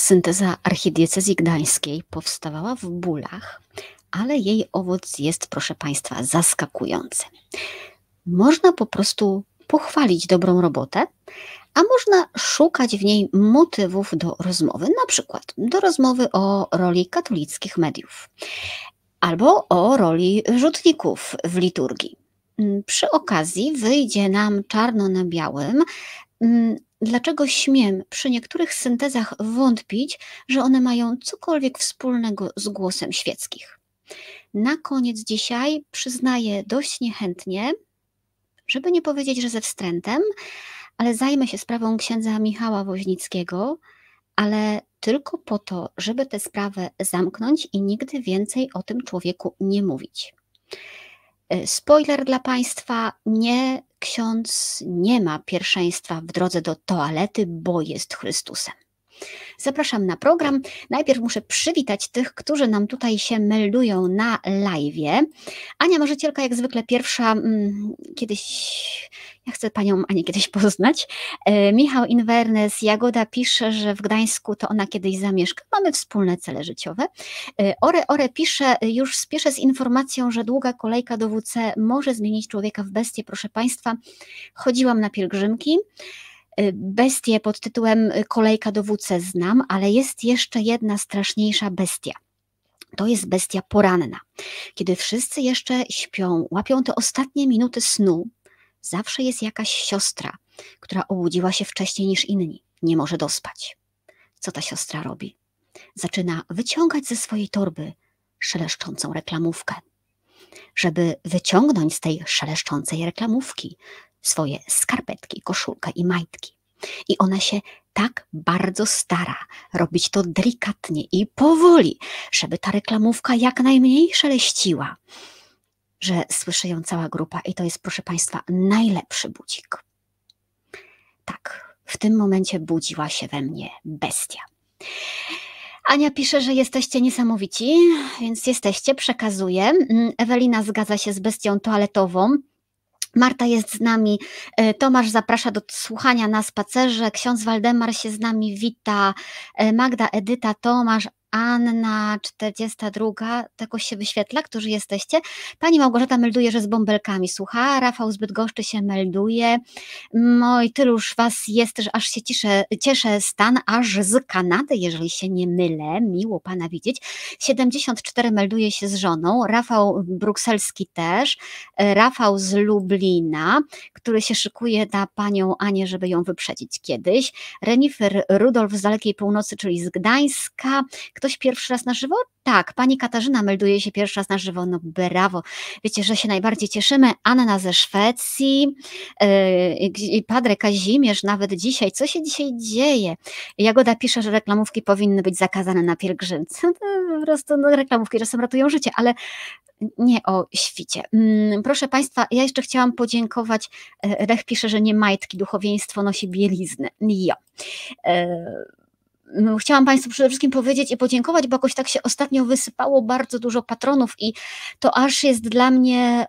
Synteza archidiecezji gdańskiej powstawała w bólach, ale jej owoc jest, proszę Państwa, zaskakujący. Można po prostu pochwalić dobrą robotę, a można szukać w niej motywów do rozmowy, na przykład do rozmowy o roli katolickich mediów albo o roli rzutników w liturgii. Przy okazji wyjdzie nam czarno na białym, mm, dlaczego śmiem przy niektórych syntezach wątpić, że one mają cokolwiek wspólnego z głosem świeckich. Na koniec dzisiaj przyznaję dość niechętnie, żeby nie powiedzieć, że ze wstrętem, ale zajmę się sprawą księdza Michała Woźnickiego, ale tylko po to, żeby tę sprawę zamknąć i nigdy więcej o tym człowieku nie mówić. E, spoiler dla Państwa: nie, ksiądz nie ma pierwszeństwa w drodze do toalety, bo jest Chrystusem. Zapraszam na program. Najpierw muszę przywitać tych, którzy nam tutaj się meldują na live. Ania Marzycielka, jak zwykle pierwsza, mm, kiedyś, ja chcę panią Anię kiedyś poznać. E, Michał Inwernes, Jagoda pisze, że w Gdańsku to ona kiedyś zamieszka. Mamy wspólne cele życiowe. E, Ore Ore pisze, już spieszę z informacją, że długa kolejka do WC może zmienić człowieka w bestię. Proszę Państwa, chodziłam na pielgrzymki. Y, bestię pod tytułem y, Kolejka do WC znam, ale jest jeszcze jedna straszniejsza bestia. To jest bestia poranna. Kiedy wszyscy jeszcze śpią, łapią te ostatnie minuty snu, zawsze jest jakaś siostra, która obudziła się wcześniej niż inni, nie może dospać. Co ta siostra robi? Zaczyna wyciągać ze swojej torby szeleszczącą reklamówkę. Żeby wyciągnąć z tej szeleszczącej reklamówki swoje skarpetki, koszulkę i majtki. I ona się tak bardzo stara robić to delikatnie i powoli, żeby ta reklamówka jak najmniej szeleściła, że słyszy ją cała grupa i to jest, proszę Państwa, najlepszy budzik. Tak, w tym momencie budziła się we mnie bestia. Ania pisze, że jesteście niesamowici, więc jesteście, przekazuję. Mm, Ewelina zgadza się z bestią toaletową. Marta jest z nami, e, Tomasz zaprasza do słuchania na spacerze, ksiądz Waldemar się z nami wita, e, Magda, Edyta, Tomasz, Anna 42, tego się wyświetla, którzy jesteście. Pani Małgorzata melduje, że z bąbelkami słucha, Rafał zbyt goszczy się melduje. Moi tyluż was jest, że aż się cieszę, cieszę stan, aż z Kanady, jeżeli się nie mylę, miło pana widzieć. 74 melduje się z żoną, Rafał Brukselski też, Rafał z Lublina, który się szykuje na panią Anię, żeby ją wyprzedzić kiedyś. Renifer Rudolf z dalekiej północy, czyli z Gdańska, Ktoś pierwszy raz na żywo? Tak, pani Katarzyna melduje się pierwszy raz na żywo. No brawo. Wiecie, że się najbardziej cieszymy. Anna ze Szwecji, yy, Padre Kazimierz nawet dzisiaj. Co się dzisiaj dzieje? Jagoda pisze, że reklamówki powinny być zakazane na pielgrzymce. No, po prostu no, reklamówki czasem ratują życie, ale nie o świcie. Mm, proszę Państwa, ja jeszcze chciałam podziękować. E, Lech pisze, że nie majtki, duchowieństwo nosi bieliznę. Jo. Chciałam Państwu przede wszystkim powiedzieć i podziękować, bo jakoś tak się ostatnio wysypało bardzo dużo patronów i to aż jest dla mnie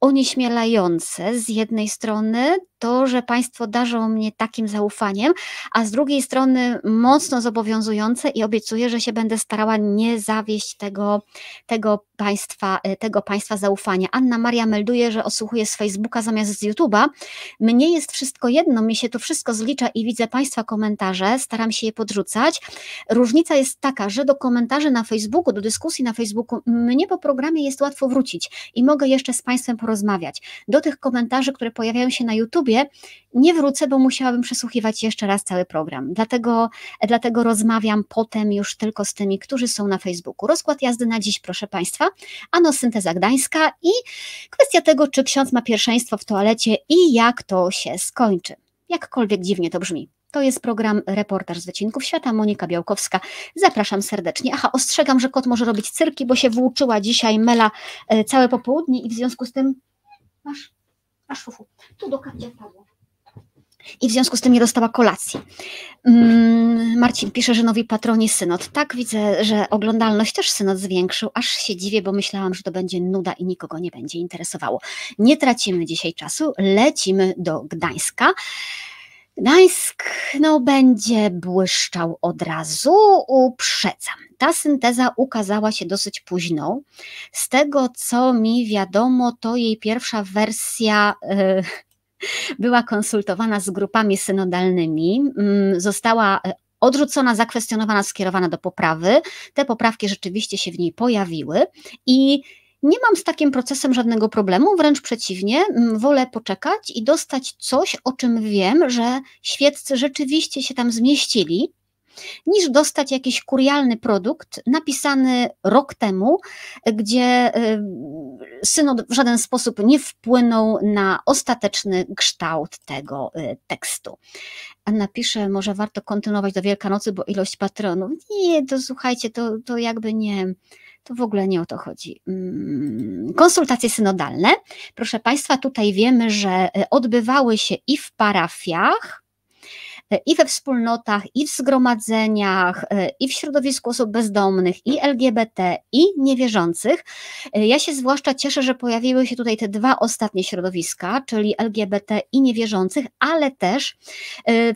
onieśmielające z jednej strony to, że Państwo darzą mnie takim zaufaniem, a z drugiej strony mocno zobowiązujące i obiecuję, że się będę starała nie zawieść tego, tego, państwa, e, tego państwa zaufania. Anna Maria melduje, że osłuchuje z Facebooka zamiast z YouTube'a. Mnie jest wszystko jedno, mi się to wszystko zlicza i widzę Państwa komentarze, staram się je podrzucać. Różnica jest taka, że do komentarzy na Facebooku, do dyskusji na Facebooku, mnie po programie jest łatwo wrócić i mogę jeszcze z Państwem porozmawiać. Do tych komentarzy, które pojawiają się na YouTube, nie wrócę, bo musiałabym przesłuchiwać jeszcze raz cały program. Dlatego, dlatego rozmawiam potem już tylko z tymi, którzy są na Facebooku. Rozkład jazdy na dziś, proszę Państwa. Ano Synteza Gdańska i kwestia tego, czy ksiądz ma pierwszeństwo w toalecie i jak to się skończy. Jakkolwiek dziwnie to brzmi. To jest program Reportaż z Wycinków Świata, Monika Białkowska. Zapraszam serdecznie. Aha, ostrzegam, że kot może robić cyrki, bo się włóczyła dzisiaj mela e, całe popołudnie i w związku z tym... Masz? Masz fufu. Tu do kapcia wpadło. I w związku z tym nie dostała kolacji. Mm, Marcin pisze, że nowi patroni synod. Tak, widzę, że oglądalność też synod zwiększył. Aż się dziwię, bo myślałam, że to będzie nuda i nikogo nie będzie interesowało. Nie tracimy dzisiaj czasu, lecimy do Gdańska. Gdańsk no, będzie błyszczał od razu, uprzedzam. Ta synteza ukazała się dosyć późno. Z tego, co mi wiadomo, to jej pierwsza wersja y, była konsultowana z grupami synodalnymi, y, została e, odrzucona, zakwestionowana, skierowana do poprawy. Te poprawki rzeczywiście się w niej pojawiły i nie mam z takim procesem żadnego problemu, wręcz przeciwnie, wolę poczekać i dostać coś, o czym wiem, że świeccy rzeczywiście się tam zmieścili, niż dostać jakiś kurialny produkt napisany rok temu, gdzie y, synod w żaden sposób nie wpłynął na ostateczny kształt tego y, tekstu. Anna pisze, może warto kontynuować do Wielkanocy, bo ilość patronów. Nie, to słuchajcie, to, to jakby nie to w ogóle nie o to chodzi. Mm, konsultacje synodalne. Proszę Państwa, tutaj wiemy, że e, odbywały się i w parafiach, i we wspólnotach, i w zgromadzeniach, e, i w środowisku osób bezdomnych, i LGBT, i niewierzących. E, ja się zwłaszcza cieszę, że pojawiły się tutaj te dwa ostatnie środowiska, czyli LGBT i niewierzących, ale też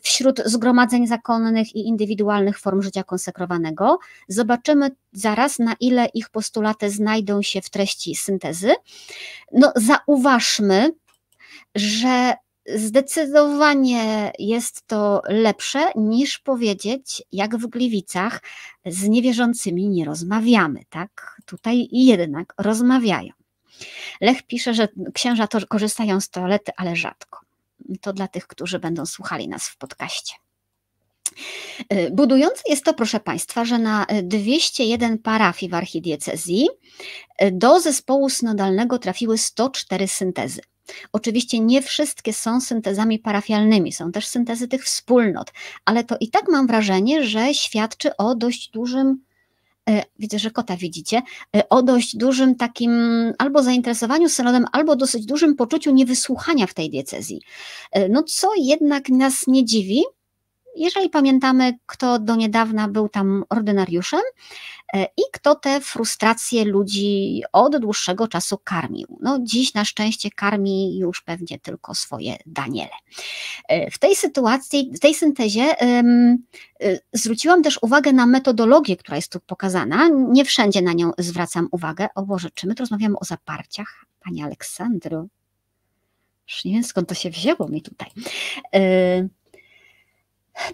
wśród zgromadzeń zakonnych i indywidualnych form życia konsekrowanego. Zobaczymy zaraz, na ile ich postulaty znajdą się w treści syntezy. No, zauważmy, że Zdecydowanie jest to lepsze niż powiedzieć, jak w Gliwicach z niewierzącymi nie rozmawiamy, tak? Tutaj jednak rozmawiają. Lech pisze, że księża to korzystają z toalety, ale rzadko. To dla tych, którzy będą słuchali nas w podcaście. Budujące jest to, proszę Państwa, że na 201 parafii w archidiecezji do zespołu synodalnego trafiły 104 syntezy. Oczywiście nie wszystkie są syntezami parafialnymi, są też syntezy tych wspólnot, ale to i tak mam wrażenie, że świadczy o dość dużym e, widzę, że kota widzicie, e, o dość dużym takim albo zainteresowaniu synodem, albo dosyć dużym poczuciu niewysłuchania w tej diecezji. E, no co jednak nas nie dziwi, jeżeli pamiętamy, kto do niedawna był tam ordynariuszem i kto te frustracje ludzi od dłuższego czasu karmił. No, dziś na szczęście karmi już pewnie tylko swoje Daniele. E, w tej sytuacji, w tej syntezie um, zwróciłam też uwagę na metodologię, która jest tu pokazana. Nie wszędzie na nią zwracam uwagę. O Boże, czy my tu rozmawiamy o zaparciach? Pani Aleksandro. Już nie wiem skąd to się wzięło mi tutaj.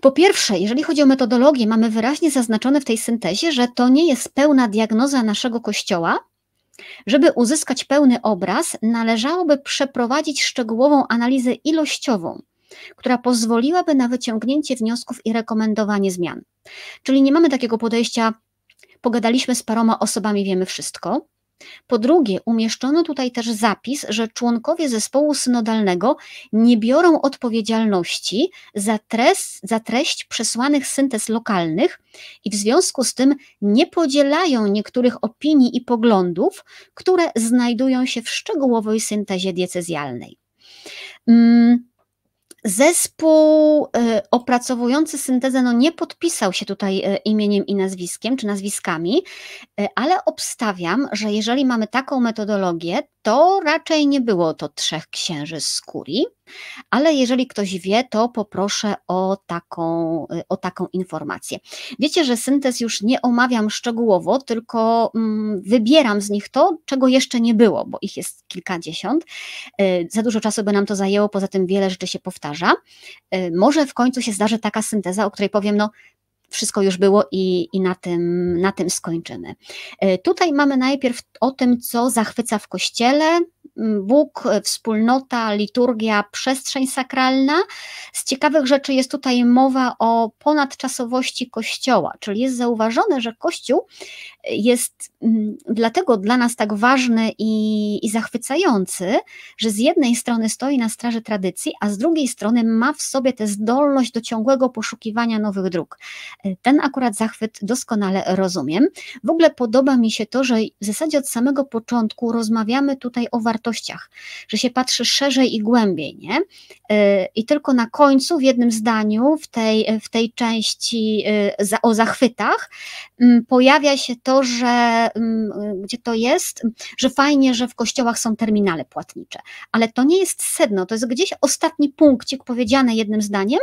Po pierwsze, jeżeli chodzi o metodologię, mamy wyraźnie zaznaczone w tej syntezie, że to nie jest pełna diagnoza naszego kościoła. Żeby uzyskać pełny obraz, należałoby przeprowadzić szczegółową analizę ilościową, która pozwoliłaby na wyciągnięcie wniosków i rekomendowanie zmian. Czyli nie mamy takiego podejścia, pogadaliśmy z paroma osobami, wiemy wszystko, po drugie, umieszczono tutaj też zapis, że członkowie zespołu synodalnego nie biorą odpowiedzialności za, tres, za treść przesłanych syntez lokalnych i w związku z tym nie podzielają niektórych opinii i poglądów, które znajdują się w szczegółowej syntezie diecezjalnej. Hmm Zespół e, opracowujący syntezę no nie podpisał się tutaj e, imieniem i nazwiskiem, czy nazwiskami, e, ale obstawiam, że jeżeli mamy taką metodologię, to raczej nie było to trzech księży z kurii, ale jeżeli ktoś wie, to poproszę o taką, o taką informację. Wiecie, że syntez już nie omawiam szczegółowo, tylko mm, wybieram z nich to, czego jeszcze nie było, bo ich jest kilkadziesiąt. Y, za dużo czasu by nam to zajęło, poza tym wiele rzeczy się powtarza. Y, może w końcu się zdarzy taka synteza, o której powiem, no wszystko już było i, i na, tym, na tym skończymy. Y, tutaj mamy najpierw o tym, co zachwyca w kościele, Bóg, wspólnota, liturgia, przestrzeń sakralna. Z ciekawych rzeczy jest tutaj mowa o ponadczasowości Kościoła, czyli jest zauważone, że Kościół jest mm, dlatego dla nas tak ważny i, i zachwycający, że z jednej strony stoi na straży tradycji, a z drugiej strony ma w sobie tę zdolność do ciągłego poszukiwania nowych dróg. Ten akurat zachwyt doskonale rozumiem. W ogóle podoba mi się to, że w zasadzie od samego początku rozmawiamy tutaj o wartościach, że się patrzy szerzej i głębiej, nie? Y, I tylko na końcu, w jednym zdaniu, w tej, w tej części y, o zachwytach, pojawia się to, że mm, gdzie to jest, że fajnie, że w kościołach są terminale płatnicze, ale to nie jest sedno, to jest gdzieś ostatni punkcik powiedziane jednym zdaniem,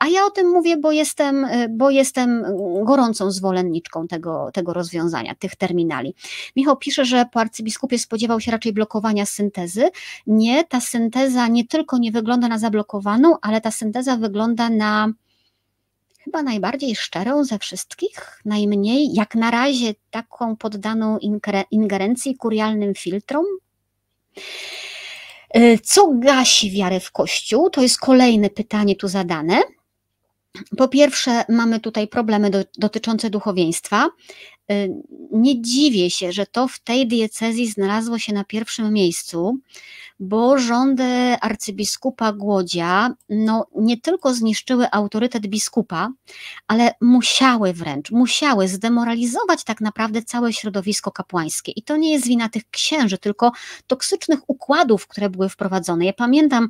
a ja o tym mówię, bo jestem, bo jestem gorącą zwolenniczką tego, tego rozwiązania, tych terminali. Michał pisze, że po arcybiskupie spodziewał się raczej blokowania syntezy. Nie, ta synteza nie tylko nie wygląda na zablokowaną, ale ta synteza wygląda na chyba najbardziej szczerą ze wszystkich, najmniej jak na razie taką poddaną ingerencji kurialnym filtrom. Y, co gasi wiarę w Kościół? To jest kolejne pytanie tu zadane. Po pierwsze, mamy tutaj problemy do, dotyczące duchowieństwa. Y, nie dziwię się, że to w tej diecezji znalazło się na pierwszym miejscu, bo rządy arcybiskupa Głodzia no, nie tylko zniszczyły autorytet biskupa, ale musiały wręcz, musiały zdemoralizować tak naprawdę całe środowisko kapłańskie. I to nie jest wina tych księży, tylko toksycznych układów, które były wprowadzone. Ja pamiętam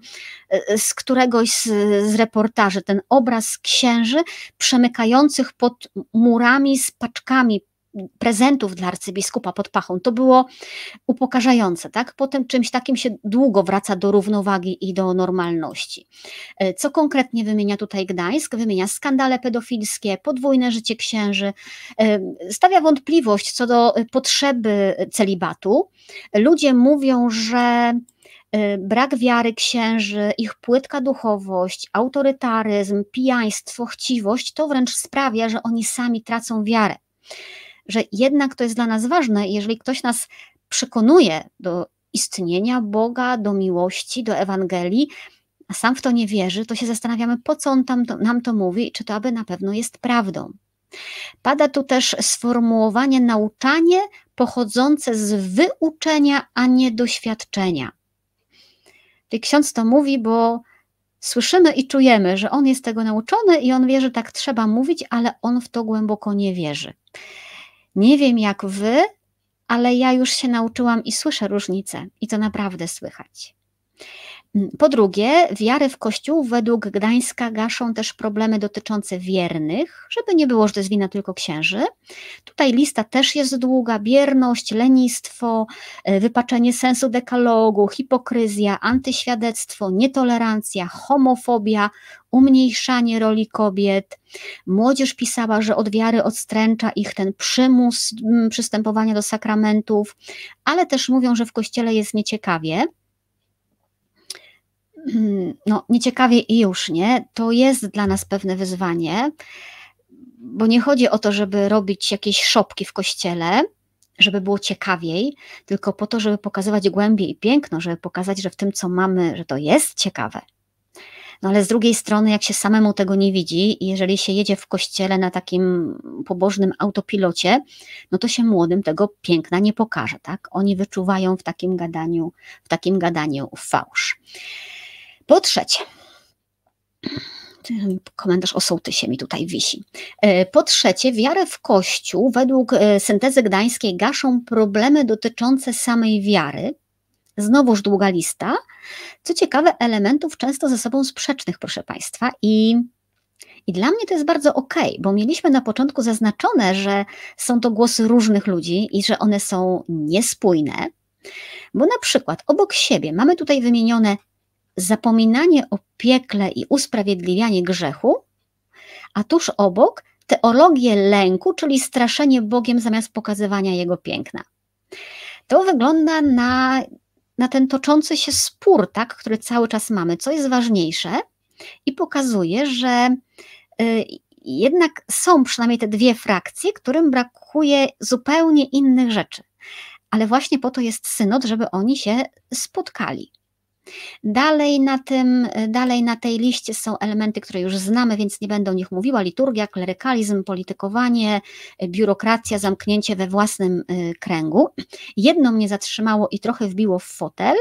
y, z któregoś z, z reportaży ten obraz księży przemykających pod murami z paczkami prezentów dla arcybiskupa pod pachą. To było upokarzające, tak? Potem czymś takim się długo wraca do równowagi i do normalności. E, co konkretnie wymienia tutaj Gdańsk? Wymienia skandale pedofilskie, podwójne życie księży, e, stawia wątpliwość co do potrzeby celibatu. Ludzie mówią, że e, brak wiary księży, ich płytka duchowość, autorytaryzm, pijaństwo, chciwość, to wręcz sprawia, że oni sami tracą wiarę że jednak to jest dla nas ważne, jeżeli ktoś nas przekonuje do istnienia Boga, do miłości, do Ewangelii, a sam w to nie wierzy, to się zastanawiamy, po co on tam to, nam to mówi i czy to aby na pewno jest prawdą. Pada tu też sformułowanie nauczanie pochodzące z wyuczenia, a nie doświadczenia. Czyli ksiądz to mówi, bo słyszymy i czujemy, że on jest tego nauczony i on wie, że tak trzeba mówić, ale on w to głęboko nie wierzy. Nie wiem jak wy, ale ja już się nauczyłam i słyszę różnicę, i to naprawdę słychać. Po drugie, wiary w Kościół według Gdańska gaszą też problemy dotyczące wiernych, żeby nie było, że to jest wina tylko księży. Tutaj lista też jest długa: bierność, lenistwo, e, wypaczenie sensu dekalogu, hipokryzja, antyświadectwo, nietolerancja, homofobia, umniejszanie roli kobiet. Młodzież pisała, że od wiary odstręcza ich ten przymus przystępowania do sakramentów, ale też mówią, że w kościele jest nieciekawie no, nieciekawie i już nie, to jest dla nas pewne wyzwanie, bo nie chodzi o to, żeby robić jakieś szopki w kościele, żeby było ciekawiej, tylko po to, żeby pokazywać głębię i piękno, żeby pokazać, że w tym, co mamy, że to jest ciekawe. No ale z drugiej strony, jak się samemu tego nie widzi i jeżeli się jedzie w kościele na takim pobożnym autopilocie, no to się młodym tego piękna nie pokaże, tak? Oni wyczuwają w takim gadaniu, w takim gadaniu fałsz. Po trzecie, komentarz o sołtysie mi tutaj wisi. E, po trzecie, wiarę w Kościół według e, syntezy gdańskiej gaszą problemy dotyczące samej wiary. Znowuż długa lista. Co ciekawe, elementów często ze sobą sprzecznych, proszę Państwa. I, i dla mnie to jest bardzo ok, bo mieliśmy na początku zaznaczone, że są to głosy różnych ludzi i że one są niespójne. Bo na przykład obok siebie mamy tutaj wymienione zapominanie o piekle i usprawiedliwianie grzechu, a tuż obok teologię lęku, czyli straszenie Bogiem zamiast pokazywania Jego piękna. To wygląda na, na ten toczący się spór, tak, który cały czas mamy, co jest ważniejsze, i pokazuje, że y, jednak są przynajmniej te dwie frakcje, którym brakuje zupełnie innych rzeczy. Ale właśnie po to jest synod, żeby oni się spotkali. Dalej na, tym, dalej na tej liście są elementy, które już znamy, więc nie będę o nich mówiła. Liturgia, klerykalizm, politykowanie, biurokracja, zamknięcie we własnym y, kręgu. Jedno mnie zatrzymało i trochę wbiło w fotel.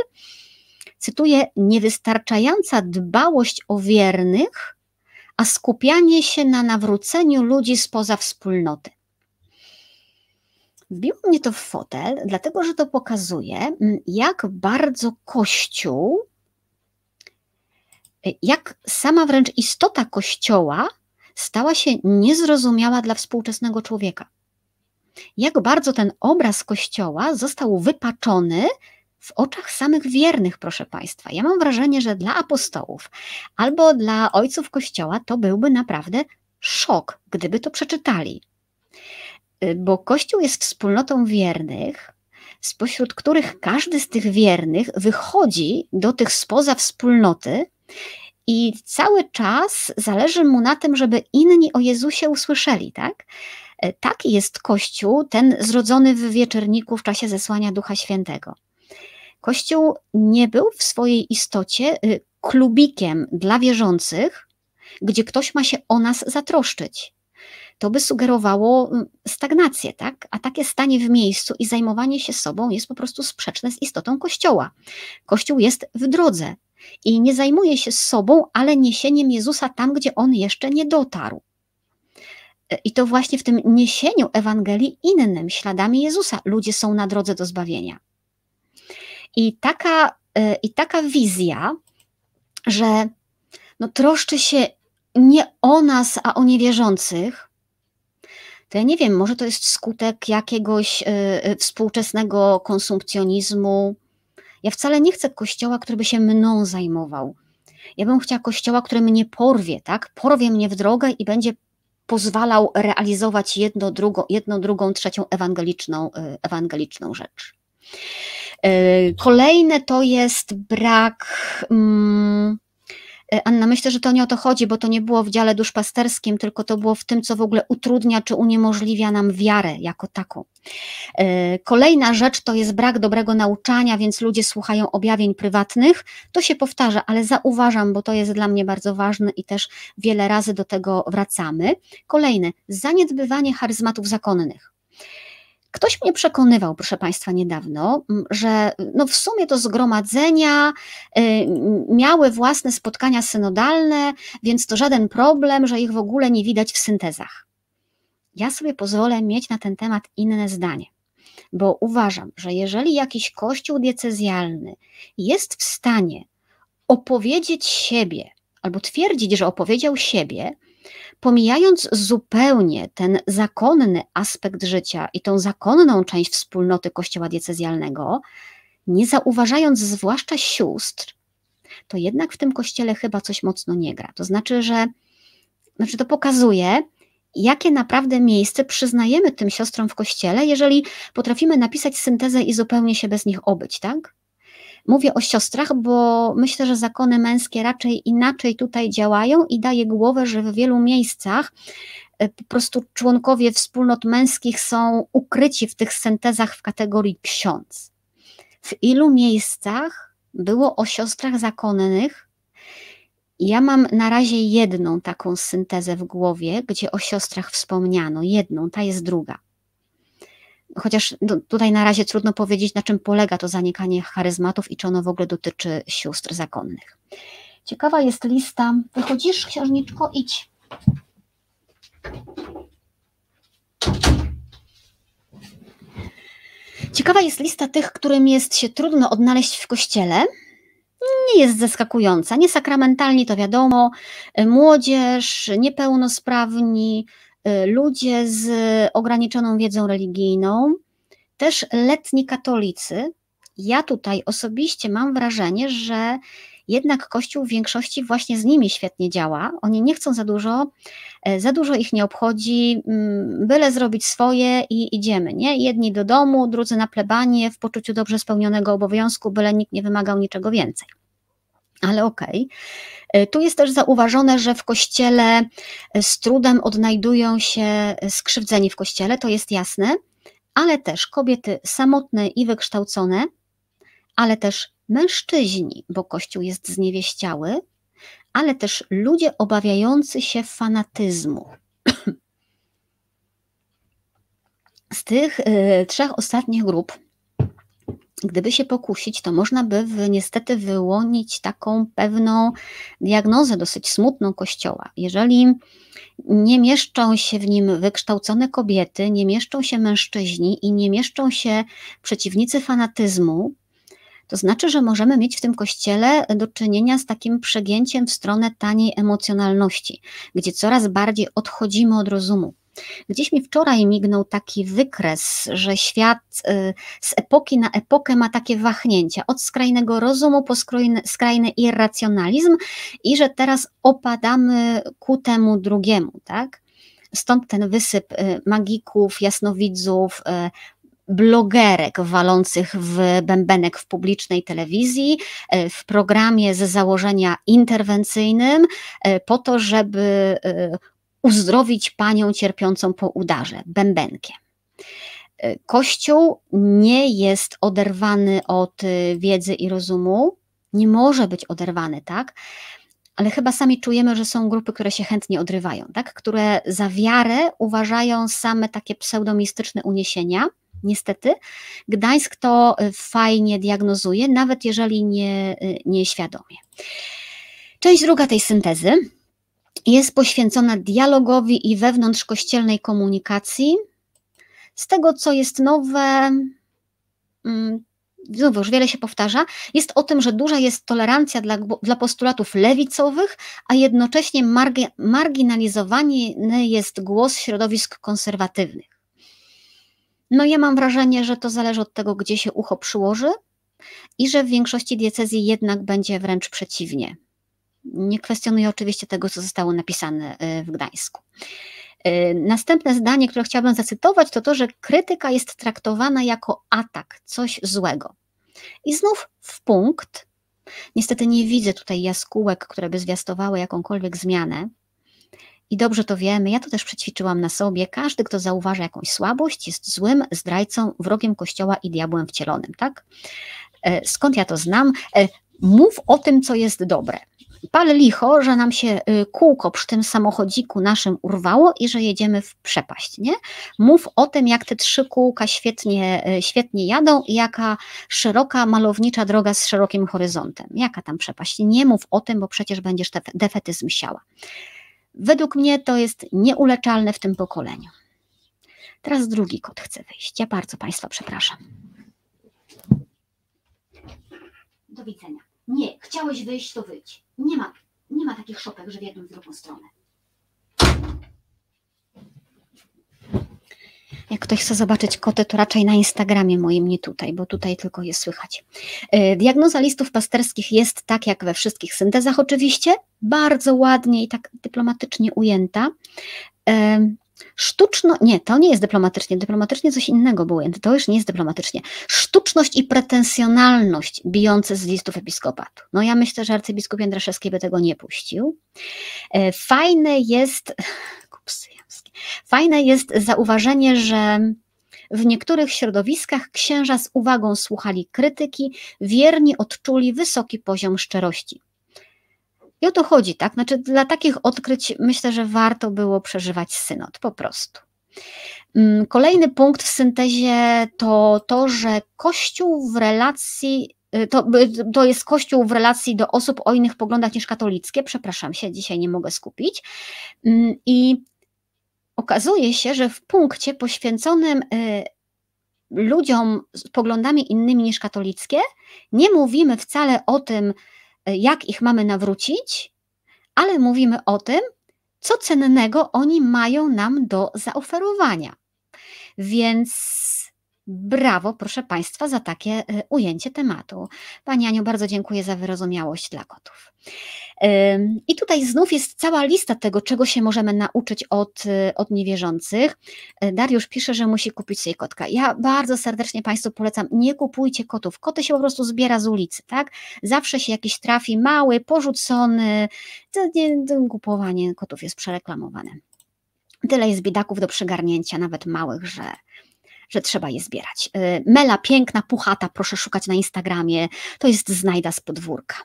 Cytuję: Niewystarczająca dbałość o wiernych, a skupianie się na nawróceniu ludzi spoza wspólnoty. Wbiło mnie to w fotel, dlatego że to pokazuje, mm, jak bardzo Kościół, y, jak sama wręcz istota Kościoła stała się niezrozumiała dla współczesnego człowieka. Jak bardzo ten obraz Kościoła został wypaczony w oczach samych wiernych, proszę Państwa. Ja mam wrażenie, że dla apostołów albo dla ojców Kościoła to byłby naprawdę szok, gdyby to przeczytali. Y, bo Kościół jest wspólnotą wiernych, spośród których każdy z tych wiernych wychodzi do tych spoza wspólnoty i cały czas zależy mu na tym, żeby inni o Jezusie usłyszeli, tak? Y, taki jest Kościół, ten zrodzony w wieczerniku w czasie zesłania Ducha Świętego. Kościół nie był w swojej istocie y, klubikiem dla wierzących, gdzie ktoś ma się o nas zatroszczyć. To by sugerowało mm, stagnację, tak? A takie stanie w miejscu i zajmowanie się sobą jest po prostu sprzeczne z istotą Kościoła. Kościół jest w drodze i nie zajmuje się sobą, ale niesieniem Jezusa tam, gdzie on jeszcze nie dotarł. E, I to właśnie w tym niesieniu Ewangelii innym, śladami Jezusa, ludzie są na drodze do zbawienia. I taka, e, i taka wizja, że no, troszczy się nie o nas, a o niewierzących, to ja nie wiem, może to jest skutek jakiegoś y, współczesnego konsumpcjonizmu. Ja wcale nie chcę kościoła, który by się mną zajmował. Ja bym chciała kościoła, który mnie porwie, tak? Porwie mnie w drogę i będzie pozwalał realizować jedno, drugo, jedną, drugą, trzecią ewangeliczną, y, ewangeliczną rzecz. Y, kolejne to jest brak. Mm, Anna, myślę, że to nie o to chodzi, bo to nie było w dziale duszpasterskim, tylko to było w tym, co w ogóle utrudnia czy uniemożliwia nam wiarę jako taką. E, kolejna rzecz to jest brak dobrego nauczania, więc ludzie słuchają objawień prywatnych. To się powtarza, ale zauważam, bo to jest dla mnie bardzo ważne i też wiele razy do tego wracamy. Kolejne, zaniedbywanie charyzmatów zakonnych. Ktoś mnie przekonywał, proszę Państwa, niedawno, że no w sumie to zgromadzenia y, miały własne spotkania synodalne, więc to żaden problem, że ich w ogóle nie widać w syntezach. Ja sobie pozwolę mieć na ten temat inne zdanie, bo uważam, że jeżeli jakiś kościół diecezjalny jest w stanie opowiedzieć siebie, albo twierdzić, że opowiedział siebie, pomijając zupełnie ten zakonny aspekt życia i tą zakonną część wspólnoty Kościoła diecezjalnego, nie zauważając zwłaszcza sióstr, to jednak w tym kościele chyba coś mocno nie gra. To znaczy, że znaczy to pokazuje, jakie naprawdę miejsce przyznajemy tym siostrom w kościele, jeżeli potrafimy napisać syntezę i zupełnie się bez nich obyć, tak? Mówię o siostrach, bo myślę, że zakony męskie raczej inaczej tutaj działają i daje głowę, że w wielu miejscach e, po prostu członkowie wspólnot męskich są ukryci w tych syntezach w kategorii ksiądz. W ilu miejscach było o siostrach zakonnych? Ja mam na razie jedną taką syntezę w głowie, gdzie o siostrach wspomniano, jedną, ta jest druga chociaż tutaj na razie trudno powiedzieć, na czym polega to zanikanie charyzmatów i czy ono w ogóle dotyczy sióstr zakonnych. Ciekawa jest lista. Wychodzisz, księżniczko, idź. Ciekawa jest lista tych, którym jest się trudno odnaleźć w kościele. Nie jest zaskakująca. Niesakramentalni to wiadomo, młodzież, niepełnosprawni, ludzie z ograniczoną wiedzą religijną, też letni katolicy. Ja tutaj osobiście mam wrażenie, że jednak Kościół w większości właśnie z nimi świetnie działa. Oni nie chcą za dużo, e, za dużo ich nie obchodzi, mm, byle zrobić swoje i idziemy, nie? Jedni do domu, drudzy na plebanie, w poczuciu dobrze spełnionego obowiązku, byle nikt nie wymagał niczego więcej. Ale okej. Okay. E, tu jest też zauważone, że w kościele e, z trudem odnajdują się skrzywdzeni w kościele, to jest jasne, ale też kobiety samotne i wykształcone, ale też mężczyźni, bo kościół jest zniewieściały, ale też ludzie obawiający się fanatyzmu. Z tych y, trzech ostatnich grup gdyby się pokusić, to można by niestety wyłonić taką pewną diagnozę dosyć smutną Kościoła. Jeżeli nie mieszczą się w nim wykształcone kobiety, nie mieszczą się mężczyźni i nie mieszczą się przeciwnicy fanatyzmu, to znaczy, że możemy mieć w tym kościele do czynienia z takim przegięciem w stronę taniej emocjonalności, gdzie coraz bardziej odchodzimy od rozumu. Gdzieś mi wczoraj mignął taki wykres, że świat y, z epoki na epokę ma takie wahnięcia, od skrajnego rozumu po skrajny, skrajny irracjonalizm i że teraz opadamy ku temu drugiemu, tak? Stąd ten wysyp y, magików, jasnowidzów, y, blogerek walących w bębenek w publicznej telewizji, w programie ze założenia interwencyjnym, po to, żeby uzdrowić panią cierpiącą po udarze, bębenkiem. Kościół nie jest oderwany od wiedzy i rozumu, nie może być oderwany, tak? Ale chyba sami czujemy, że są grupy, które się chętnie odrywają, tak? Które za wiarę uważają same takie pseudomistyczne uniesienia. Niestety, Gdańsk to fajnie diagnozuje, nawet jeżeli nie, nieświadomie. Część druga tej syntezy jest poświęcona dialogowi i wewnątrzkościelnej komunikacji. Z tego, co jest nowe, mm, znów już wiele się powtarza, jest o tym, że duża jest tolerancja dla, dla postulatów lewicowych, a jednocześnie margi, marginalizowany jest głos środowisk konserwatywnych. No ja mam wrażenie, że to zależy od tego, gdzie się ucho przyłoży i że w większości diecezji jednak będzie wręcz przeciwnie. Nie kwestionuję oczywiście tego, co zostało napisane y, w Gdańsku. Y, następne zdanie, które chciałabym zacytować, to to, że krytyka jest traktowana jako atak, coś złego. I znów w punkt. Niestety nie widzę tutaj jaskółek, które by zwiastowały jakąkolwiek zmianę. I dobrze to wiemy, ja to też przećwiczyłam na sobie. Każdy, kto zauważa jakąś słabość, jest złym zdrajcą, wrogiem Kościoła i diabłem wcielonym, tak? E, skąd ja to znam? Mów o tym, co jest dobre pal licho, że nam się y, kółko przy tym samochodziku naszym urwało i że jedziemy w przepaść, nie? Mów o tym, jak te trzy kółka świetnie, y, świetnie jadą i jaka szeroka, malownicza droga z szerokim horyzontem. Jaka tam przepaść? Nie mów o tym, bo przecież będziesz defetyzm siała. Według mnie to jest nieuleczalne w tym pokoleniu. Teraz drugi kot chce wyjść. Ja bardzo Państwa przepraszam. Do widzenia. Nie, chciałeś wyjść, to wyjdź. Nie ma, nie ma takich szopek, że w jedną, w drugą stronę. Jak ktoś chce zobaczyć koty, to raczej na Instagramie moim, nie tutaj, bo tutaj tylko je słychać. E, diagnoza listów pasterskich jest tak jak we wszystkich syntezach oczywiście, bardzo ładnie i tak dyplomatycznie ujęta. Sztuczno, nie, to nie jest dyplomatycznie, dyplomatycznie coś innego było, to już nie jest dyplomatycznie. Sztuczność i pretensjonalność bijące z listów episkopatu. No ja myślę, że arcybiskup Jędraszewski by tego nie puścił. E, fajne jest, fajne jest zauważenie, że w niektórych środowiskach księża z uwagą słuchali krytyki, wierni odczuli wysoki poziom szczerości. I o to chodzi, tak? Znaczy, dla takich odkryć myślę, że warto było przeżywać synod, po prostu. Mm, kolejny punkt w syntezie to to, że Kościół w relacji y, to, to jest Kościół w relacji do osób o innych poglądach niż katolickie. Przepraszam się, dzisiaj nie mogę skupić. Mm, I okazuje się, że w punkcie poświęconym y, ludziom z poglądami innymi niż katolickie nie mówimy wcale o tym, jak ich mamy nawrócić, ale mówimy o tym, co cennego oni mają nam do zaoferowania. Więc brawo, proszę Państwa, za takie e, ujęcie tematu. Pani Aniu, bardzo dziękuję za wyrozumiałość dla kotów. I tutaj znów jest cała lista tego, czego się możemy nauczyć od, y, od niewierzących. E, Dariusz pisze, że musi kupić sobie kotka. Ja bardzo serdecznie Państwu polecam, nie kupujcie kotów. Koty się po prostu zbiera z ulicy, tak? Zawsze się jakiś trafi mały, porzucony. To, nie, to kupowanie kotów jest przereklamowane. Tyle jest biedaków do przegarnięcia, nawet małych, że, że trzeba je zbierać. Y, Mela piękna, puchata, proszę szukać na Instagramie. To jest znajda z podwórka.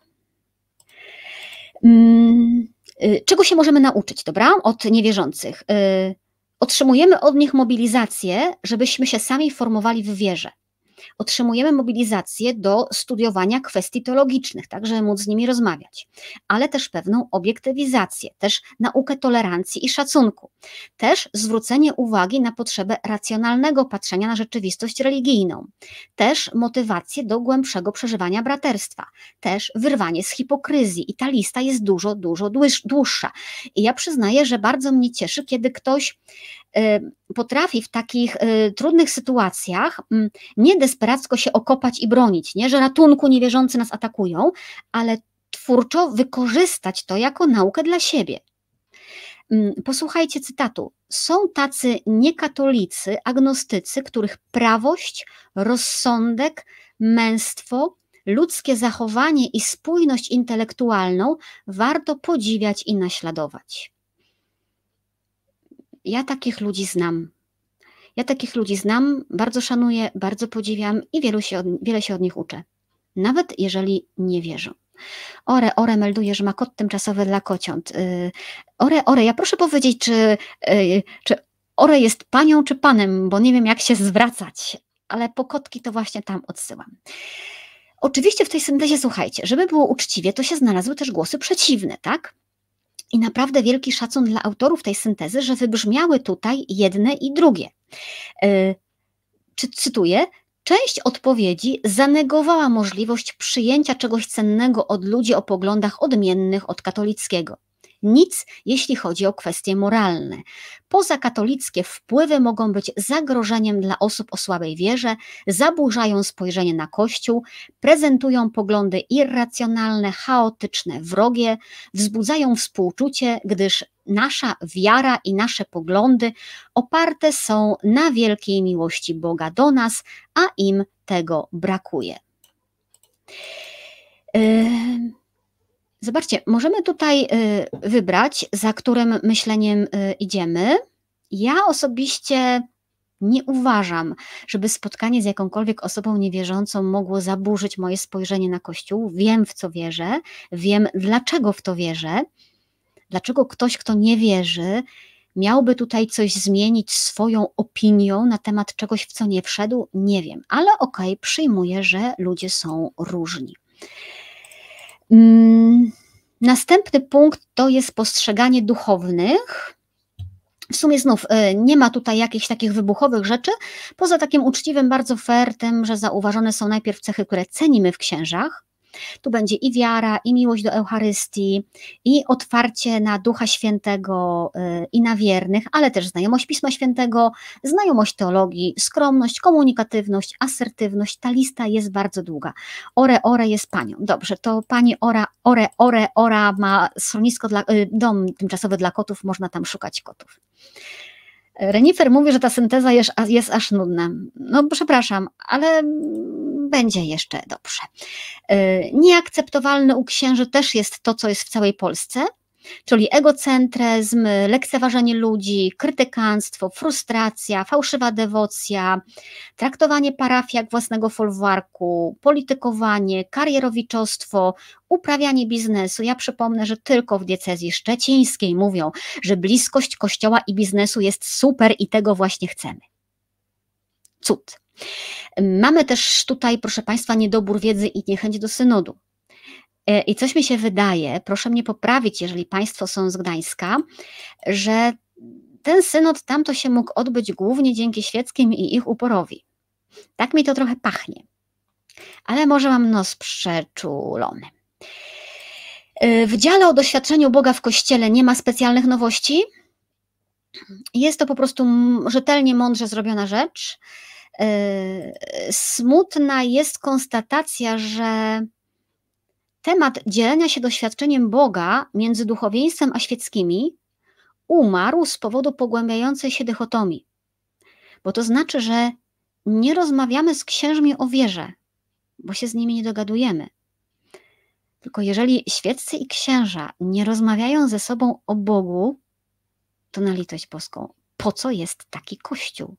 Mm, y, czego się możemy nauczyć, dobra? Od niewierzących. Y, otrzymujemy od nich mobilizację, żebyśmy się sami formowali w wierze. Otrzymujemy mobilizację do studiowania kwestii teologicznych, tak, żeby móc z nimi rozmawiać, ale też pewną obiektywizację, też naukę tolerancji i szacunku, też zwrócenie uwagi na potrzebę racjonalnego patrzenia na rzeczywistość religijną, też motywację do głębszego przeżywania braterstwa, też wyrwanie z hipokryzji i ta lista jest dużo, dużo dłuższa. I ja przyznaję, że bardzo mnie cieszy, kiedy ktoś potrafi w takich y, trudnych sytuacjach mm, nie desperacko się okopać i bronić, nie? że ratunku niewierzący nas atakują, ale twórczo wykorzystać to jako naukę dla siebie. Mm, posłuchajcie cytatu. Są tacy niekatolicy, agnostycy, których prawość, rozsądek, męstwo, ludzkie zachowanie i spójność intelektualną warto podziwiać i naśladować. Ja takich ludzi znam. Ja takich ludzi znam, bardzo szanuję, bardzo podziwiam i wielu się od, wiele się od nich uczę. Nawet jeżeli nie wierzą. Ore, Ore melduje, że ma kod tymczasowy dla kociąt. Y, ore, Ore, ja proszę powiedzieć, czy, y, czy Ore jest panią czy panem, bo nie wiem jak się zwracać, ale po kotki to właśnie tam odsyłam. Oczywiście w tej syntezie, słuchajcie, żeby było uczciwie, to się znalazły też głosy przeciwne, tak? I naprawdę wielki szacun dla autorów tej syntezy, że wybrzmiały tutaj jedne i drugie. Yy, czy cytuję? Część odpowiedzi zanegowała możliwość przyjęcia czegoś cennego od ludzi o poglądach odmiennych od katolickiego. Nic, jeśli chodzi o kwestie moralne. Pozakatolickie wpływy mogą być zagrożeniem dla osób o słabej wierze, zaburzają spojrzenie na Kościół, prezentują poglądy irracjonalne, chaotyczne, wrogie, wzbudzają współczucie, gdyż nasza wiara i nasze poglądy oparte są na wielkiej miłości Boga do nas, a im tego brakuje. Yy... Zobaczcie, możemy tutaj y, wybrać, za którym myśleniem y, idziemy. Ja osobiście nie uważam, żeby spotkanie z jakąkolwiek osobą niewierzącą mogło zaburzyć moje spojrzenie na Kościół. Wiem, w co wierzę, wiem, dlaczego w to wierzę, dlaczego ktoś, kto nie wierzy, miałby tutaj coś zmienić swoją opinią na temat czegoś, w co nie wszedł, nie wiem, ale okej, okay, przyjmuję, że ludzie są różni. Mm, następny punkt to jest postrzeganie duchownych. W sumie znów y, nie ma tutaj jakichś takich wybuchowych rzeczy, poza takim uczciwym, bardzo fair tym, że zauważone są najpierw cechy, które cenimy w księżach, tu będzie i wiara, i miłość do Eucharystii, i otwarcie na Ducha Świętego y, i na wiernych, ale też znajomość Pisma Świętego, znajomość teologii, skromność, komunikatywność, asertywność. Ta lista jest bardzo długa. Ore, ore jest panią. Dobrze, to pani Ora, ore, ore, ora ma schronisko dla, y, dom tymczasowy dla kotów, można tam szukać kotów. Renifer mówi, że ta synteza jest, jest aż nudna. No przepraszam, ale będzie jeszcze dobrze. E, nieakceptowalne u księży też jest to, co jest w całej Polsce, czyli egocentryzm, lekceważenie ludzi, krytykanstwo, frustracja, fałszywa dewocja, traktowanie parafii jak własnego folwarku, politykowanie, karierowiczostwo, uprawianie biznesu. Ja przypomnę, że tylko w diecezji szczecińskiej mówią, że bliskość kościoła i biznesu jest super i tego właśnie chcemy. Cud. Mamy też tutaj, proszę Państwa, niedobór wiedzy i niechęć do synodu. E, I coś mi się wydaje, proszę mnie poprawić, jeżeli Państwo są z Gdańska, że ten synod tamto się mógł odbyć głównie dzięki świeckim i ich uporowi. Tak mi to trochę pachnie. Ale może mam nos przeczulony. E, w dziale o doświadczeniu Boga w Kościele nie ma specjalnych nowości. Jest to po prostu rzetelnie, mądrze zrobiona rzecz. E, smutna jest konstatacja, że temat dzielenia się doświadczeniem Boga między duchowieństwem a świeckimi umarł z powodu pogłębiającej się dychotomii. Bo to znaczy, że nie rozmawiamy z księżmi o wierze, bo się z nimi nie dogadujemy. Tylko jeżeli świeccy i księża nie rozmawiają ze sobą o Bogu, to na litość boską, po co jest taki kościół?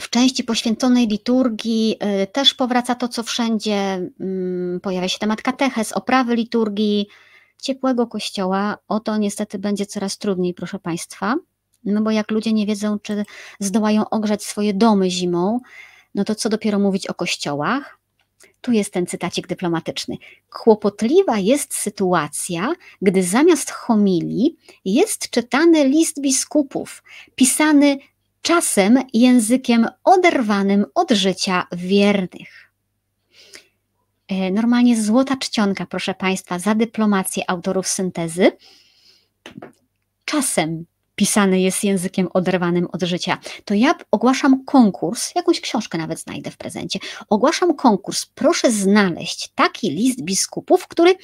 W części poświęconej liturgii y, też powraca to, co wszędzie. Mm, pojawia się temat kateches, oprawy liturgii, ciepłego kościoła. O to niestety będzie coraz trudniej, proszę Państwa. No bo jak ludzie nie wiedzą, czy zdołają ogrzać swoje domy zimą, no to co dopiero mówić o kościołach? Tu jest ten cytacik dyplomatyczny. Kłopotliwa jest sytuacja, gdy zamiast homilii jest czytany list biskupów, pisany czasem językiem oderwanym od życia wiernych. E, normalnie złota czcionka, proszę Państwa, za dyplomację autorów syntezy. Czasem pisany jest językiem oderwanym od życia. To ja ogłaszam konkurs, jakąś książkę nawet znajdę w prezencie. Ogłaszam konkurs. Proszę znaleźć taki list biskupów, który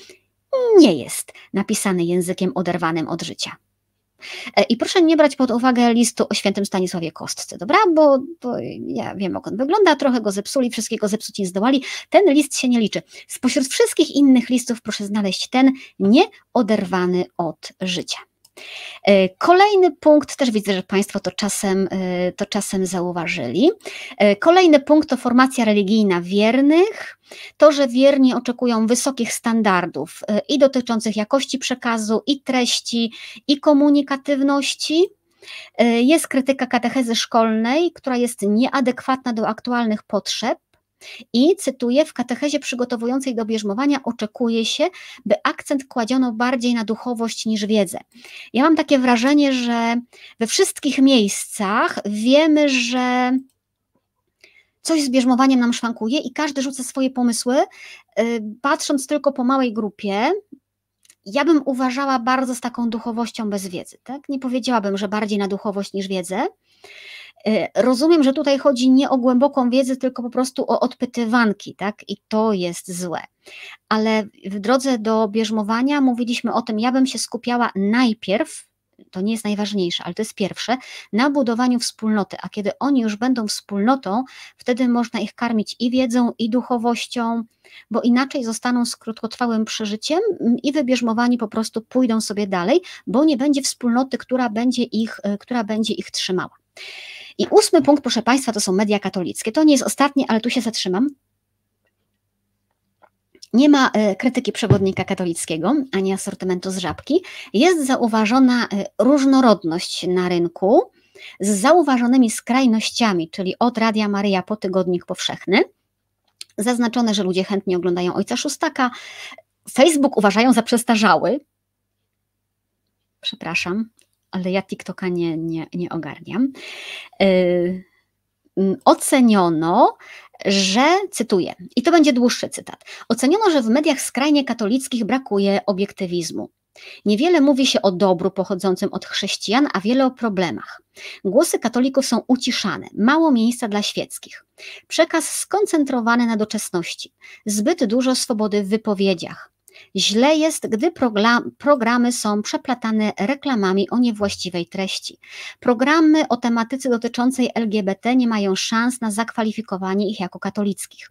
nie jest napisany językiem oderwanym od życia. E, I proszę nie brać pod uwagę listu o świętym Stanisławie Kostce, dobra? Bo, bo ja wiem, jak on wygląda, trochę go zepsuli, wszystkiego zepsuć nie zdołali. Ten list się nie liczy. Spośród wszystkich innych listów proszę znaleźć ten nieoderwany od życia. E, kolejny punkt, też widzę, że Państwo to czasem, e, to czasem zauważyli. E, kolejny punkt to formacja religijna wiernych. To, że wierni oczekują wysokich standardów i dotyczących jakości przekazu, i treści, i komunikatywności. Jest krytyka katechezy szkolnej, która jest nieadekwatna do aktualnych potrzeb i cytuję, w katechezie przygotowującej do bierzmowania oczekuje się, by akcent kładziono bardziej na duchowość niż wiedzę. Ja mam takie wrażenie, że we wszystkich miejscach wiemy, że coś z bierzmowaniem nam szwankuje i każdy rzuca swoje pomysły, y, patrząc tylko po małej grupie. Ja bym uważała bardzo z taką duchowością bez wiedzy. Tak? Nie powiedziałabym, że bardziej na duchowość niż wiedzę. E, rozumiem, że tutaj chodzi nie o głęboką wiedzę, tylko po prostu o odpytywanki, tak? I to jest złe. Ale w drodze do bierzmowania mówiliśmy o tym, ja bym się skupiała najpierw, to nie jest najważniejsze, ale to jest pierwsze, na budowaniu wspólnoty, a kiedy oni już będą wspólnotą, wtedy można ich karmić i wiedzą, i duchowością, bo inaczej zostaną z krótkotrwałym przeżyciem i wybierzmowani po prostu pójdą sobie dalej, bo nie będzie wspólnoty, która będzie ich, e, która będzie ich trzymała. I ósmy punkt, proszę Państwa, to są media katolickie. To nie jest ostatnie, ale tu się zatrzymam. Nie ma e, krytyki przewodnika katolickiego ani asortymentu z żabki. Jest zauważona e, różnorodność na rynku z zauważonymi skrajnościami, czyli od Radia Maryja po Tygodnik Powszechny. Zaznaczone, że ludzie chętnie oglądają Ojca Szóstaka. Facebook uważają za przestarzały. Przepraszam, ale ja TikToka nie, nie, nie ogarniam. Yy, oceniono, że, cytuję, i to będzie dłuższy cytat, oceniono, że w mediach skrajnie katolickich brakuje obiektywizmu. Niewiele mówi się o dobru pochodzącym od chrześcijan, a wiele o problemach. Głosy katolików są uciszane, mało miejsca dla świeckich. Przekaz skoncentrowany na doczesności, zbyt dużo swobody w wypowiedziach. Źle jest, gdy programy są przeplatane reklamami o niewłaściwej treści. Programy o tematyce dotyczącej LGBT nie mają szans na zakwalifikowanie ich jako katolickich.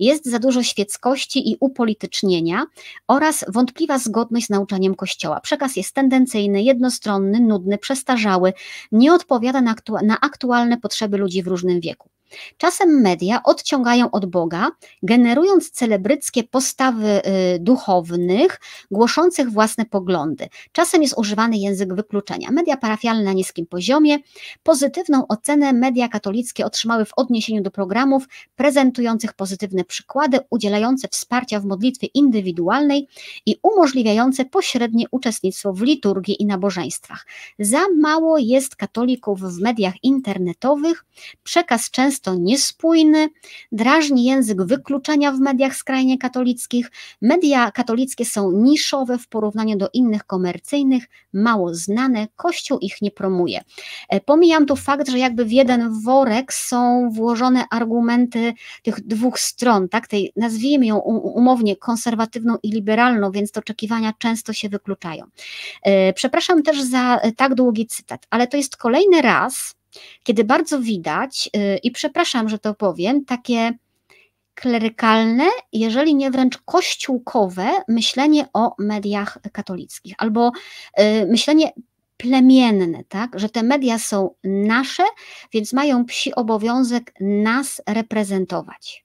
Jest za dużo świeckości i upolitycznienia oraz wątpliwa zgodność z nauczaniem Kościoła. Przekaz jest tendencyjny, jednostronny, nudny, przestarzały, nie odpowiada na, aktu na aktualne potrzeby ludzi w różnym wieku. Czasem media odciągają od Boga, generując celebryckie postawy y, duchownych, głoszących własne poglądy. Czasem jest używany język wykluczenia. Media parafialne na niskim poziomie. Pozytywną ocenę media katolickie otrzymały w odniesieniu do programów prezentujących pozytywne przykłady, udzielające wsparcia w modlitwie indywidualnej i umożliwiające pośrednie uczestnictwo w liturgii i nabożeństwach. Za mało jest katolików w mediach internetowych. Przekaz często często niespójny, drażni język wykluczenia w mediach skrajnie katolickich. Media katolickie są niszowe w porównaniu do innych komercyjnych, mało znane, Kościół ich nie promuje. E, pomijam tu fakt, że jakby w jeden worek są włożone argumenty tych dwóch stron, tak, tej nazwijmy ją umownie konserwatywną i liberalną, więc te oczekiwania często się wykluczają. E, przepraszam też za tak długi cytat, ale to jest kolejny raz, kiedy bardzo widać, y, i przepraszam, że to powiem, takie klerykalne, jeżeli nie wręcz kościółkowe myślenie o mediach katolickich, albo y, myślenie plemienne, tak, że te media są nasze, więc mają psi obowiązek nas reprezentować.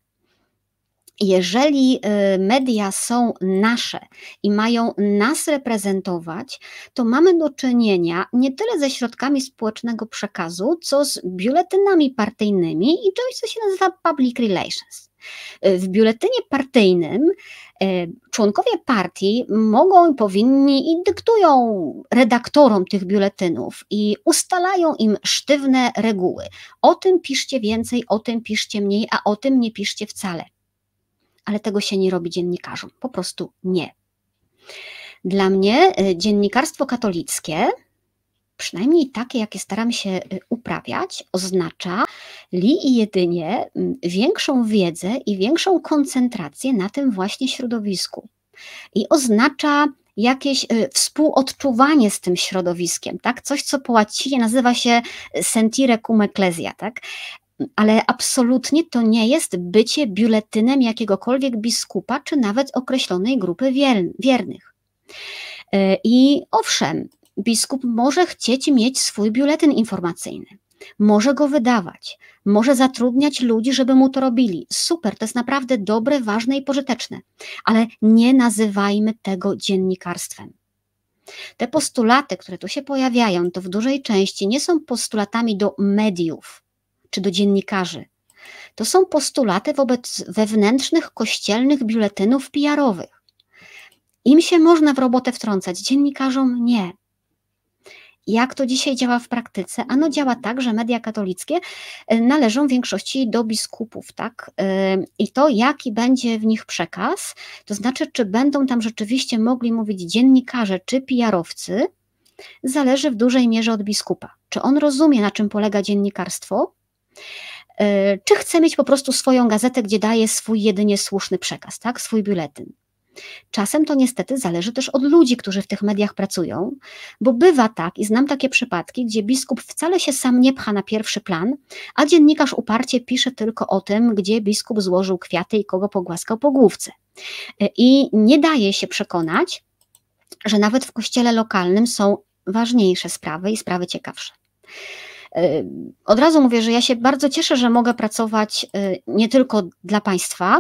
Jeżeli y, media są nasze i mają nas reprezentować, to mamy do czynienia nie tyle ze środkami społecznego przekazu, co z biuletynami partyjnymi i czymś, co się nazywa public relations. Y, w biuletynie partyjnym y, członkowie partii mogą i powinni i dyktują redaktorom tych biuletynów i ustalają im sztywne reguły. O tym piszcie więcej, o tym piszcie mniej, a o tym nie piszcie wcale ale tego się nie robi dziennikarzom. Po prostu nie. Dla mnie y, dziennikarstwo katolickie, przynajmniej takie, jakie staram się y, uprawiać, oznacza li i jedynie mm, większą wiedzę i większą koncentrację na tym właśnie środowisku. I oznacza jakieś y, współodczuwanie z tym środowiskiem, tak? Coś, co po łacinie nazywa się sentire cum ecclesia, tak? Ale absolutnie to nie jest bycie biuletynem jakiegokolwiek biskupa, czy nawet określonej grupy wiernych. E, I owszem, biskup może chcieć mieć swój biuletyn informacyjny, może go wydawać, może zatrudniać ludzi, żeby mu to robili. Super, to jest naprawdę dobre, ważne i pożyteczne, ale nie nazywajmy tego dziennikarstwem. Te postulaty, które tu się pojawiają, to w dużej części nie są postulatami do mediów, czy do dziennikarzy. To są postulaty wobec wewnętrznych kościelnych biuletynów PR-owych. Im się można w robotę wtrącać, dziennikarzom nie. Jak to dzisiaj działa w praktyce? Ano działa tak, że media katolickie e, należą w większości do biskupów, tak? E, I to, jaki będzie w nich przekaz, to znaczy, czy będą tam rzeczywiście mogli mówić dziennikarze czy PR-owcy, zależy w dużej mierze od biskupa. Czy on rozumie, na czym polega dziennikarstwo, czy chce mieć po prostu swoją gazetę, gdzie daje swój jedynie słuszny przekaz, tak? swój biuletyn. Czasem to niestety zależy też od ludzi, którzy w tych mediach pracują, bo bywa tak, i znam takie przypadki, gdzie biskup wcale się sam nie pcha na pierwszy plan, a dziennikarz uparcie pisze tylko o tym, gdzie biskup złożył kwiaty i kogo pogłaskał po główce. E, I nie daje się przekonać, że nawet w kościele lokalnym są ważniejsze sprawy i sprawy ciekawsze. Od razu mówię, że ja się bardzo cieszę, że mogę pracować y, nie tylko dla Państwa,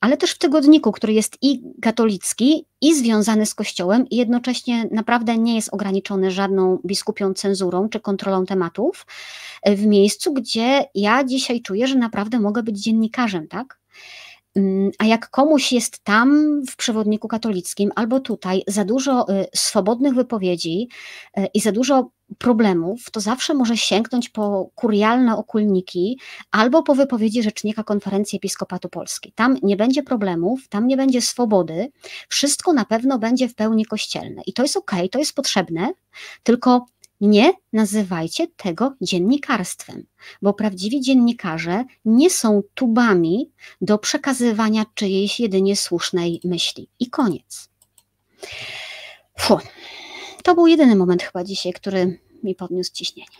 ale też w tygodniku, który jest i katolicki, i związany z Kościołem, i jednocześnie naprawdę nie jest ograniczony żadną biskupią cenzurą czy kontrolą tematów, y, w miejscu, gdzie ja dzisiaj czuję, że naprawdę mogę być dziennikarzem, tak? Mm, a jak komuś jest tam w przewodniku katolickim albo tutaj za dużo swobodnych wypowiedzi i za dużo problemów, to zawsze może sięgnąć po kurialne okulniki albo po wypowiedzi rzecznika Konferencji Episkopatu Polski. Tam nie będzie problemów, tam nie będzie swobody, wszystko na pewno będzie w pełni kościelne. I to jest ok, to jest potrzebne, tylko nie nazywajcie tego dziennikarstwem, bo prawdziwi dziennikarze nie są tubami do przekazywania czyjejś jedynie słusznej myśli. I koniec. Fuh. To był jedyny moment chyba dzisiaj, który mi podniósł ciśnienie.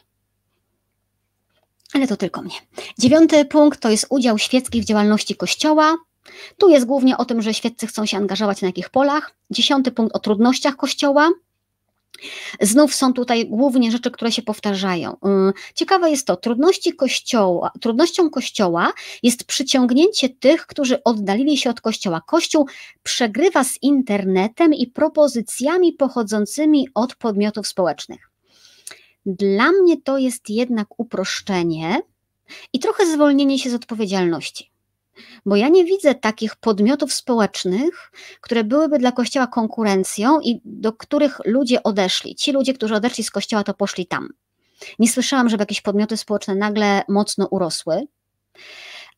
Ale to tylko mnie. Dziewiąty punkt to jest udział świeckich w działalności Kościoła. Tu jest głównie o tym, że świeccy chcą się angażować na jakich polach. Dziesiąty punkt o trudnościach Kościoła. Znów są tutaj głównie rzeczy, które się powtarzają. Y, ciekawe jest to, trudności kościoła, trudnością Kościoła jest przyciągnięcie tych, którzy oddalili się od Kościoła. Kościół przegrywa z internetem i propozycjami pochodzącymi od podmiotów społecznych. Dla mnie to jest jednak uproszczenie i trochę zwolnienie się z odpowiedzialności. Bo ja nie widzę takich podmiotów społecznych, które byłyby dla Kościoła konkurencją i do których ludzie odeszli. Ci ludzie, którzy odeszli z Kościoła, to poszli tam. Nie słyszałam, żeby jakieś podmioty społeczne nagle mocno urosły.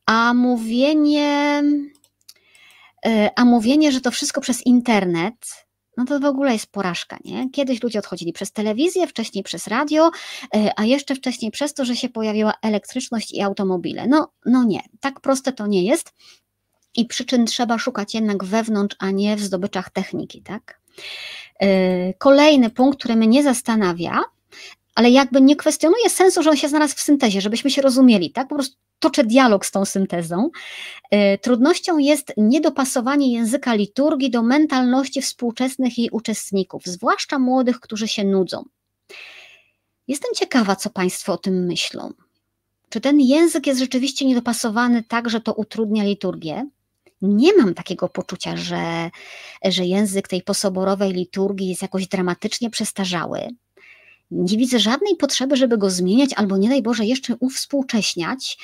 A mówienie, e, a mówienie, że to wszystko przez internet, no to w ogóle jest porażka, nie? Kiedyś ludzie odchodzili przez telewizję, wcześniej przez radio, e, a jeszcze wcześniej przez to, że się pojawiła elektryczność i automobile. No, no nie, tak proste to nie jest i przyczyn trzeba szukać jednak wewnątrz, a nie w zdobyczach techniki, tak? E, kolejny punkt, który mnie zastanawia, ale jakby nie kwestionuje sensu, że on się znalazł w syntezie, żebyśmy się rozumieli, tak? Po prostu toczę dialog z tą syntezą. E, trudnością jest niedopasowanie języka liturgii do mentalności współczesnych jej uczestników, zwłaszcza młodych, którzy się nudzą. Jestem ciekawa, co Państwo o tym myślą. Czy ten język jest rzeczywiście niedopasowany tak, że to utrudnia liturgię? nie mam takiego poczucia, że, że język tej posoborowej liturgii jest jakoś dramatycznie przestarzały. Nie widzę żadnej potrzeby, żeby go zmieniać, albo nie daj Boże, jeszcze uwspółcześniać.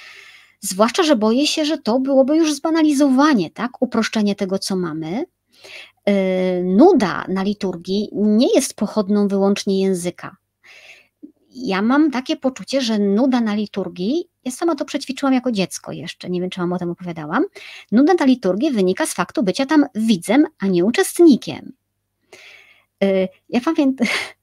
Zwłaszcza, że boję się, że to byłoby już zbanalizowanie, tak? Uproszczenie tego, co mamy. Yy, nuda na liturgii nie jest pochodną wyłącznie języka. Ja mam takie poczucie, że nuda na liturgii, ja sama to przećwiczyłam jako dziecko jeszcze, nie wiem, czy wam o tym opowiadałam. Nuda na liturgii wynika z faktu bycia tam widzem, a nie uczestnikiem. Yy, ja pamiętam,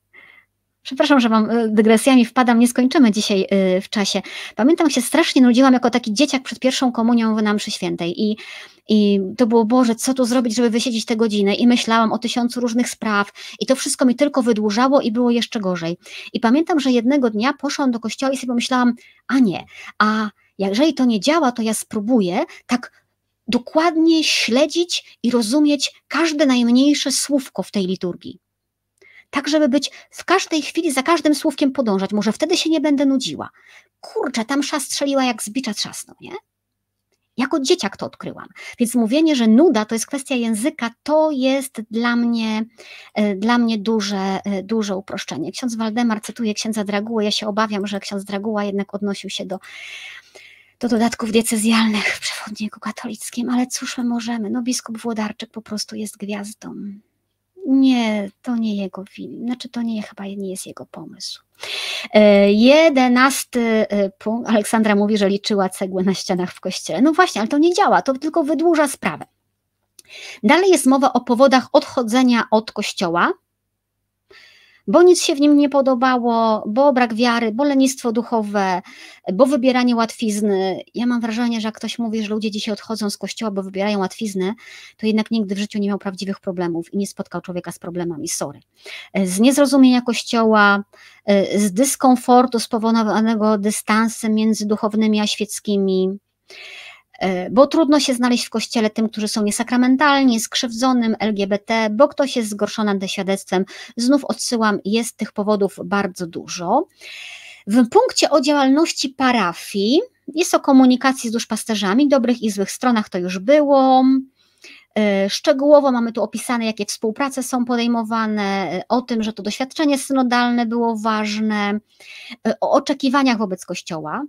Przepraszam, że wam y, dygresjami wpadam, nie skończymy dzisiaj y, w czasie. Pamiętam, się strasznie nudziłam jako taki dzieciak przed pierwszą komunią w mszy świętej i, i to było, Boże, co tu zrobić, żeby wysiedzieć tę godzinę i myślałam o tysiącu różnych spraw i to wszystko mi tylko wydłużało i było jeszcze gorzej. I pamiętam, że jednego dnia poszłam do kościoła i sobie pomyślałam, a nie, a jeżeli to nie działa, to ja spróbuję tak dokładnie śledzić i rozumieć każde najmniejsze słówko w tej liturgii tak żeby być w każdej chwili za każdym słówkiem podążać. Może wtedy się nie będę nudziła. Kurczę, tam msza strzeliła jak z bicza trzasną, nie? Jako dzieciak to odkryłam. Więc mówienie, że nuda to jest kwestia języka, to jest dla mnie, e, dla mnie duże, e, duże uproszczenie. Ksiądz Waldemar cytuje księdza Draguła. Ja się obawiam, że ksiądz Draguła jednak odnosił się do, do dodatków diecezjalnych w przewodniku katolickim, ale cóż my możemy? No biskup Włodarczyk po prostu jest gwiazdą. Nie, to nie jego film. Znaczy, to nie chyba nie jest jego pomysł. E, jedenasty e, punkt. Aleksandra mówi, że liczyła cegły na ścianach w kościele. No właśnie, ale to nie działa, to tylko wydłuża sprawę. Dalej jest mowa o powodach odchodzenia od kościoła, bo nic się w nim nie podobało, bo brak wiary, bo lenistwo duchowe, bo wybieranie łatwizny. Ja mam wrażenie, że jak ktoś mówi, że ludzie dzisiaj odchodzą z kościoła, bo wybierają łatwiznę, to jednak nigdy w życiu nie miał prawdziwych problemów i nie spotkał człowieka z problemami, sorry. Z niezrozumienia kościoła, z dyskomfortu spowodowanego dystansem między duchownymi a świeckimi, E, bo trudno się znaleźć w kościele tym, którzy są niesakramentalni, skrzywdzonym LGBT, bo ktoś jest zgorszony antyświadectwem. Znów odsyłam, jest tych powodów bardzo dużo. W punkcie o działalności parafii jest o komunikacji z duszpasterzami, dobrych i złych stronach to już było. E, szczegółowo mamy tu opisane, jakie współprace są podejmowane, e, o tym, że to doświadczenie synodalne było ważne, o oczekiwaniach wobec Kościoła,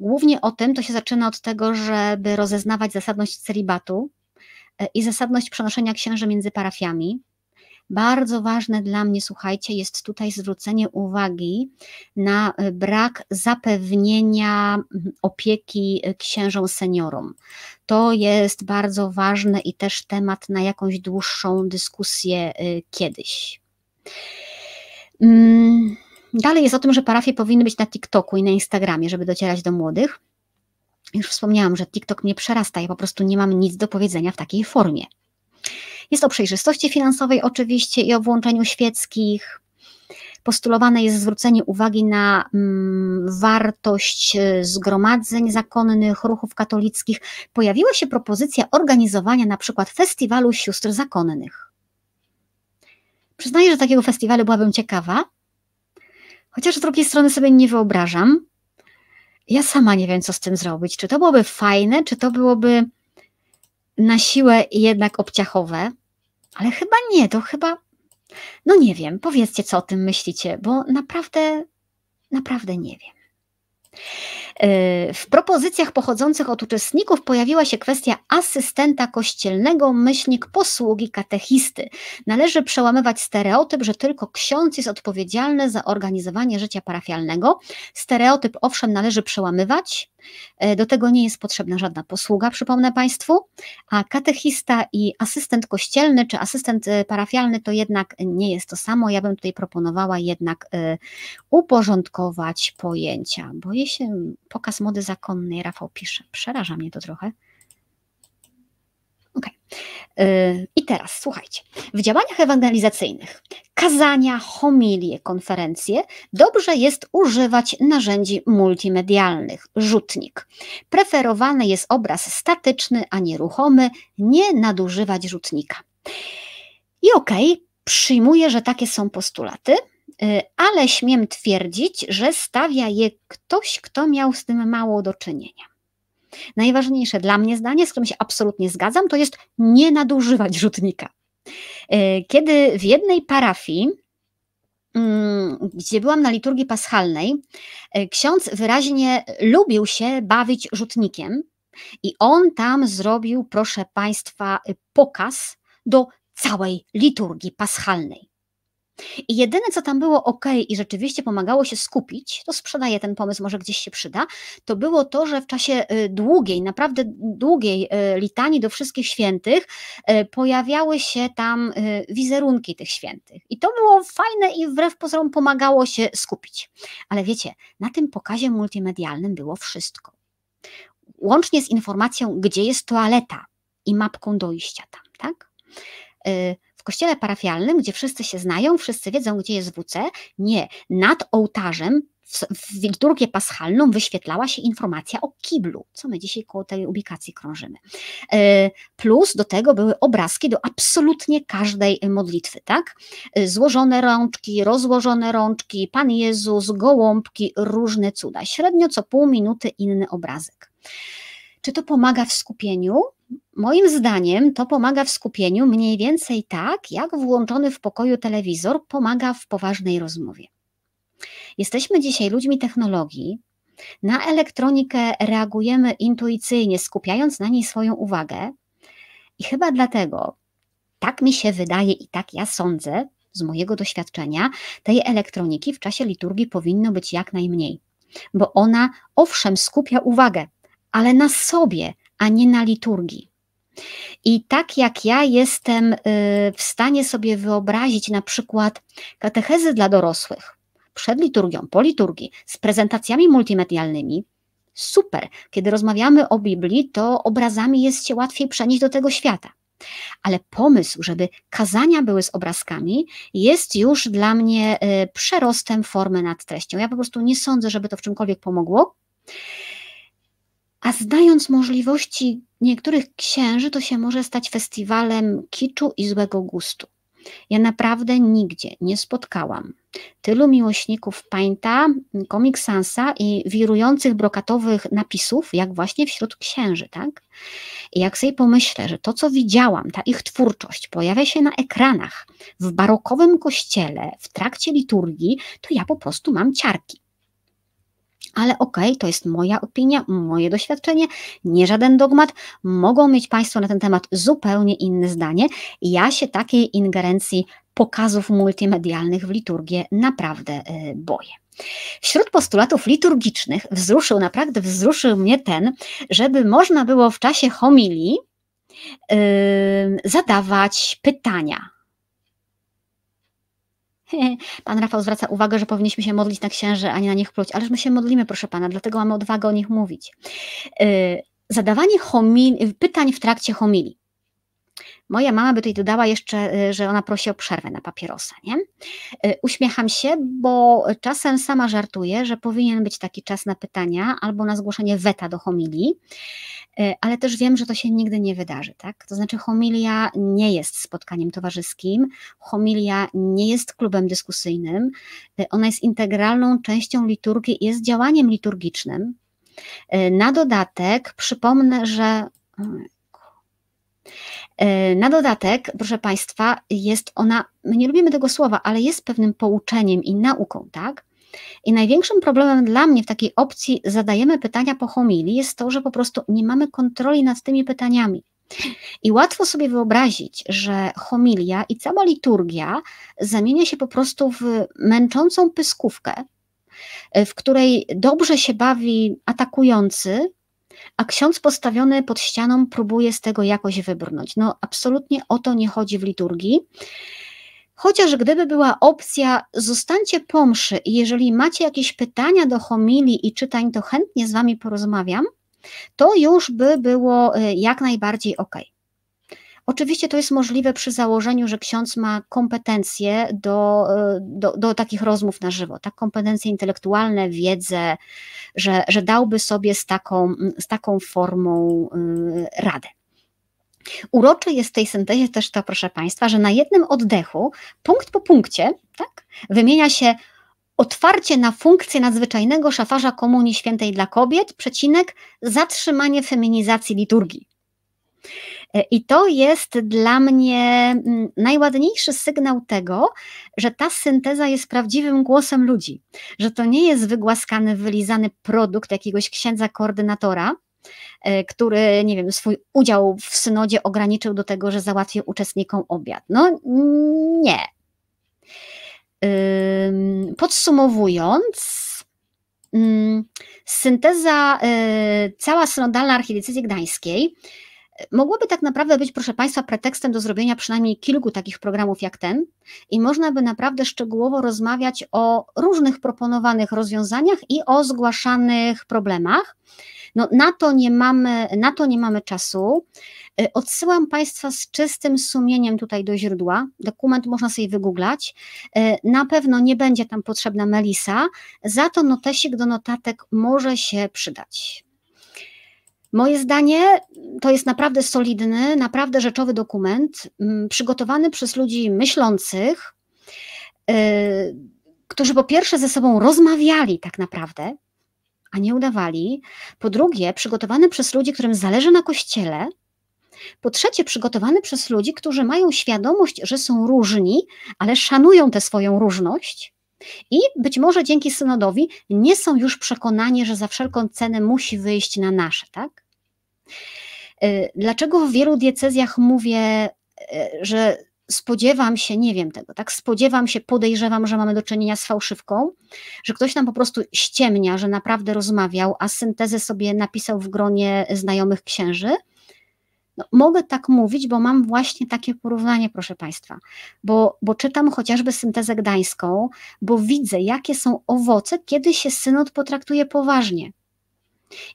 Głównie o tym to się zaczyna od tego, żeby rozeznawać zasadność celibatu e, i zasadność przenoszenia księży między parafiami. Bardzo ważne dla mnie, słuchajcie, jest tutaj zwrócenie uwagi na e, brak zapewnienia opieki e, księżom seniorom. To jest bardzo ważne i też temat na jakąś dłuższą dyskusję kiedyś. Mm. Dalej jest o tym, że parafie powinny być na TikToku i na Instagramie, żeby docierać do młodych. Już wspomniałam, że TikTok mnie przerasta, ja po prostu nie mam nic do powiedzenia w takiej formie. Jest o przejrzystości finansowej oczywiście i o włączeniu świeckich. Postulowane jest zwrócenie uwagi na mm, wartość e, zgromadzeń zakonnych, ruchów katolickich. Pojawiła się propozycja organizowania na przykład festiwalu sióstr zakonnych. Przyznaję, że takiego festiwalu byłabym ciekawa, Chociaż z drugiej strony sobie nie wyobrażam. Ja sama nie wiem, co z tym zrobić. Czy to byłoby fajne, czy to byłoby na siłę jednak obciachowe? Ale chyba nie, to chyba. No nie wiem, powiedzcie, co o tym myślicie, bo naprawdę, naprawdę nie wiem. W propozycjach pochodzących od uczestników pojawiła się kwestia asystenta kościelnego, myślnik posługi katechisty. Należy przełamywać stereotyp, że tylko ksiądz jest odpowiedzialny za organizowanie życia parafialnego. Stereotyp owszem należy przełamywać, do tego nie jest potrzebna żadna posługa, przypomnę Państwu, a katechista i asystent kościelny czy asystent e, parafialny to jednak nie jest to samo. Ja bym tutaj proponowała jednak e, uporządkować pojęcia. Boję się pokaz mody zakonnej, Rafał pisze. Przeraża mnie to trochę. Okay. I teraz słuchajcie, w działaniach ewangelizacyjnych, kazania, homilie, konferencje, dobrze jest używać narzędzi multimedialnych, rzutnik. Preferowany jest obraz statyczny, a nie ruchomy, nie nadużywać rzutnika. I okej, okay, przyjmuję, że takie są postulaty, y, ale śmiem twierdzić, że stawia je ktoś, kto miał z tym mało do czynienia. Najważniejsze dla mnie zdanie, z którym się absolutnie zgadzam, to jest nie nadużywać rzutnika. E, kiedy w jednej parafii, mm, gdzie byłam na liturgii paschalnej, e, ksiądz wyraźnie lubił się bawić rzutnikiem i on tam zrobił, proszę Państwa, pokaz do całej liturgii paschalnej. I jedyne, co tam było ok i rzeczywiście pomagało się skupić, to sprzedaję ten pomysł, może gdzieś się przyda, to było to, że w czasie y, długiej, naprawdę długiej y, litanii do wszystkich świętych y, pojawiały się tam wizerunki tych świętych. I to było fajne i wbrew pozorom pomagało się skupić. Ale wiecie, na tym pokazie multimedialnym było wszystko. Łącznie z informacją, gdzie jest toaleta i mapką dojścia tam, tak? Kościele parafialnym, gdzie wszyscy się znają, wszyscy wiedzą, gdzie jest WC, nie. Nad ołtarzem w, w liturgię paschalną wyświetlała się informacja o kiblu, co my dzisiaj koło tej ubikacji krążymy. E, plus do tego były obrazki do absolutnie każdej modlitwy, tak? E, złożone rączki, rozłożone rączki, Pan Jezus, gołąbki, różne cuda. Średnio co pół minuty inny obrazek. Czy to pomaga w skupieniu? Moim zdaniem to pomaga w skupieniu mniej więcej tak, jak włączony w pokoju telewizor pomaga w poważnej rozmowie. Jesteśmy dzisiaj ludźmi technologii, na elektronikę reagujemy intuicyjnie, skupiając na niej swoją uwagę, i chyba dlatego, tak mi się wydaje i tak ja sądzę, z mojego doświadczenia, tej elektroniki w czasie liturgii powinno być jak najmniej, bo ona owszem skupia uwagę, ale na sobie, a nie na liturgii. I tak jak ja jestem y, w stanie sobie wyobrazić na przykład katechezy dla dorosłych przed liturgią, po liturgii, z prezentacjami multimedialnymi, super. Kiedy rozmawiamy o Biblii, to obrazami jest się łatwiej przenieść do tego świata. Ale pomysł, żeby kazania były z obrazkami, jest już dla mnie y, przerostem formy nad treścią. Ja po prostu nie sądzę, żeby to w czymkolwiek pomogło. A znając możliwości niektórych księży, to się może stać festiwalem kiczu i złego gustu. Ja naprawdę nigdzie nie spotkałam tylu miłośników Painta, Comic Sansa i wirujących brokatowych napisów, jak właśnie wśród księży, tak? I jak sobie pomyślę, że to, co widziałam, ta ich twórczość pojawia się na ekranach w barokowym kościele w trakcie liturgii, to ja po prostu mam ciarki ale okej, okay, to jest moja opinia, moje doświadczenie, nie żaden dogmat. Mogą mieć Państwo na ten temat zupełnie inne zdanie. Ja się takiej ingerencji pokazów multimedialnych w liturgię naprawdę e, boję. Wśród postulatów liturgicznych wzruszył, naprawdę wzruszył mnie ten, żeby można było w czasie homilii yy, zadawać pytania Pan Rafał zwraca uwagę, że powinniśmy się modlić na księży, a nie na nich pluć. Ależ my się modlimy, proszę pana, dlatego mamy odwagę o nich mówić. Y, zadawanie pytań w trakcie homilii. Moja mama by tutaj dodała jeszcze, y, że ona prosi o przerwę na papierosa, nie? Y, uśmiecham się, bo czasem sama żartuję, że powinien być taki czas na pytania albo na zgłoszenie weta do homilii, y, ale też wiem, że to się nigdy nie wydarzy, tak? To znaczy homilia nie jest spotkaniem towarzyskim, homilia nie jest klubem dyskusyjnym, ona jest integralną częścią liturgii, jest działaniem liturgicznym. Na dodatek przypomnę, że E, na dodatek, proszę Państwa, jest ona, my nie lubimy tego słowa, ale jest pewnym pouczeniem i nauką, tak? I największym problemem dla mnie w takiej opcji zadajemy pytania po homilii jest to, że po prostu nie mamy kontroli nad tymi pytaniami. I łatwo sobie wyobrazić, że homilia i cała liturgia zamienia się po prostu w męczącą pyskówkę, w której dobrze się bawi atakujący, a ksiądz postawiony pod ścianą próbuje z tego jakoś wybrnąć. No, absolutnie o to nie chodzi w liturgii. Chociaż gdyby była opcja, zostańcie po mszy i jeżeli macie jakieś pytania do homilii i czytań, to chętnie z wami porozmawiam, to już by było y, jak najbardziej ok. Oczywiście to jest możliwe przy założeniu, że ksiądz ma kompetencje do, y, do, do, takich rozmów na żywo, tak, kompetencje intelektualne, wiedzę, że, że dałby sobie z taką, z taką formą y, radę. Urocze jest w tej syntezie też to, proszę Państwa, że na jednym oddechu, punkt po punkcie, tak, wymienia się otwarcie na funkcję nadzwyczajnego szafarza Komunii Świętej dla Kobiet, przecinek, zatrzymanie feminizacji liturgii. E, I to jest dla mnie mm, najładniejszy sygnał tego, że ta synteza jest prawdziwym głosem ludzi, że to nie jest wygłaskany, wylizany produkt jakiegoś księdza koordynatora, e, który, nie wiem, swój udział w synodzie ograniczył do tego, że załatwił uczestnikom obiad. No nie. Podsumowując, synteza, e, cała synodalna archidiecezji gdańskiej mogłoby tak naprawdę być, proszę Państwa, pretekstem do zrobienia przynajmniej kilku takich programów jak ten i można by naprawdę szczegółowo rozmawiać o różnych proponowanych rozwiązaniach i o zgłaszanych problemach. No, na, to nie mamy, na to nie mamy czasu. Y, odsyłam Państwa z czystym sumieniem tutaj do źródła. Dokument można sobie wygooglać. Y, na pewno nie będzie tam potrzebna Melisa, za to notesik do notatek może się przydać. Moje zdanie to jest naprawdę solidny, naprawdę rzeczowy dokument, mm, przygotowany przez ludzi myślących, yy, którzy po pierwsze ze sobą rozmawiali tak naprawdę, a nie udawali. Po drugie, przygotowany przez ludzi, którym zależy na kościele. Po trzecie, przygotowany przez ludzi, którzy mają świadomość, że są różni, ale szanują tę swoją różność. I być może dzięki synodowi nie są już przekonani, że za wszelką cenę musi wyjść na nasze, tak? Y, dlaczego w wielu diecezjach mówię, y, że spodziewam się, nie wiem tego, tak, spodziewam się, podejrzewam, że mamy do czynienia z fałszywką, że ktoś nam po prostu ściemnia, że naprawdę rozmawiał, a syntezę sobie napisał w gronie znajomych księży. No, mogę tak mówić, bo mam właśnie takie porównanie, proszę Państwa, bo, bo czytam chociażby syntezę gdańską, bo widzę, jakie są owoce, kiedy się synod potraktuje poważnie.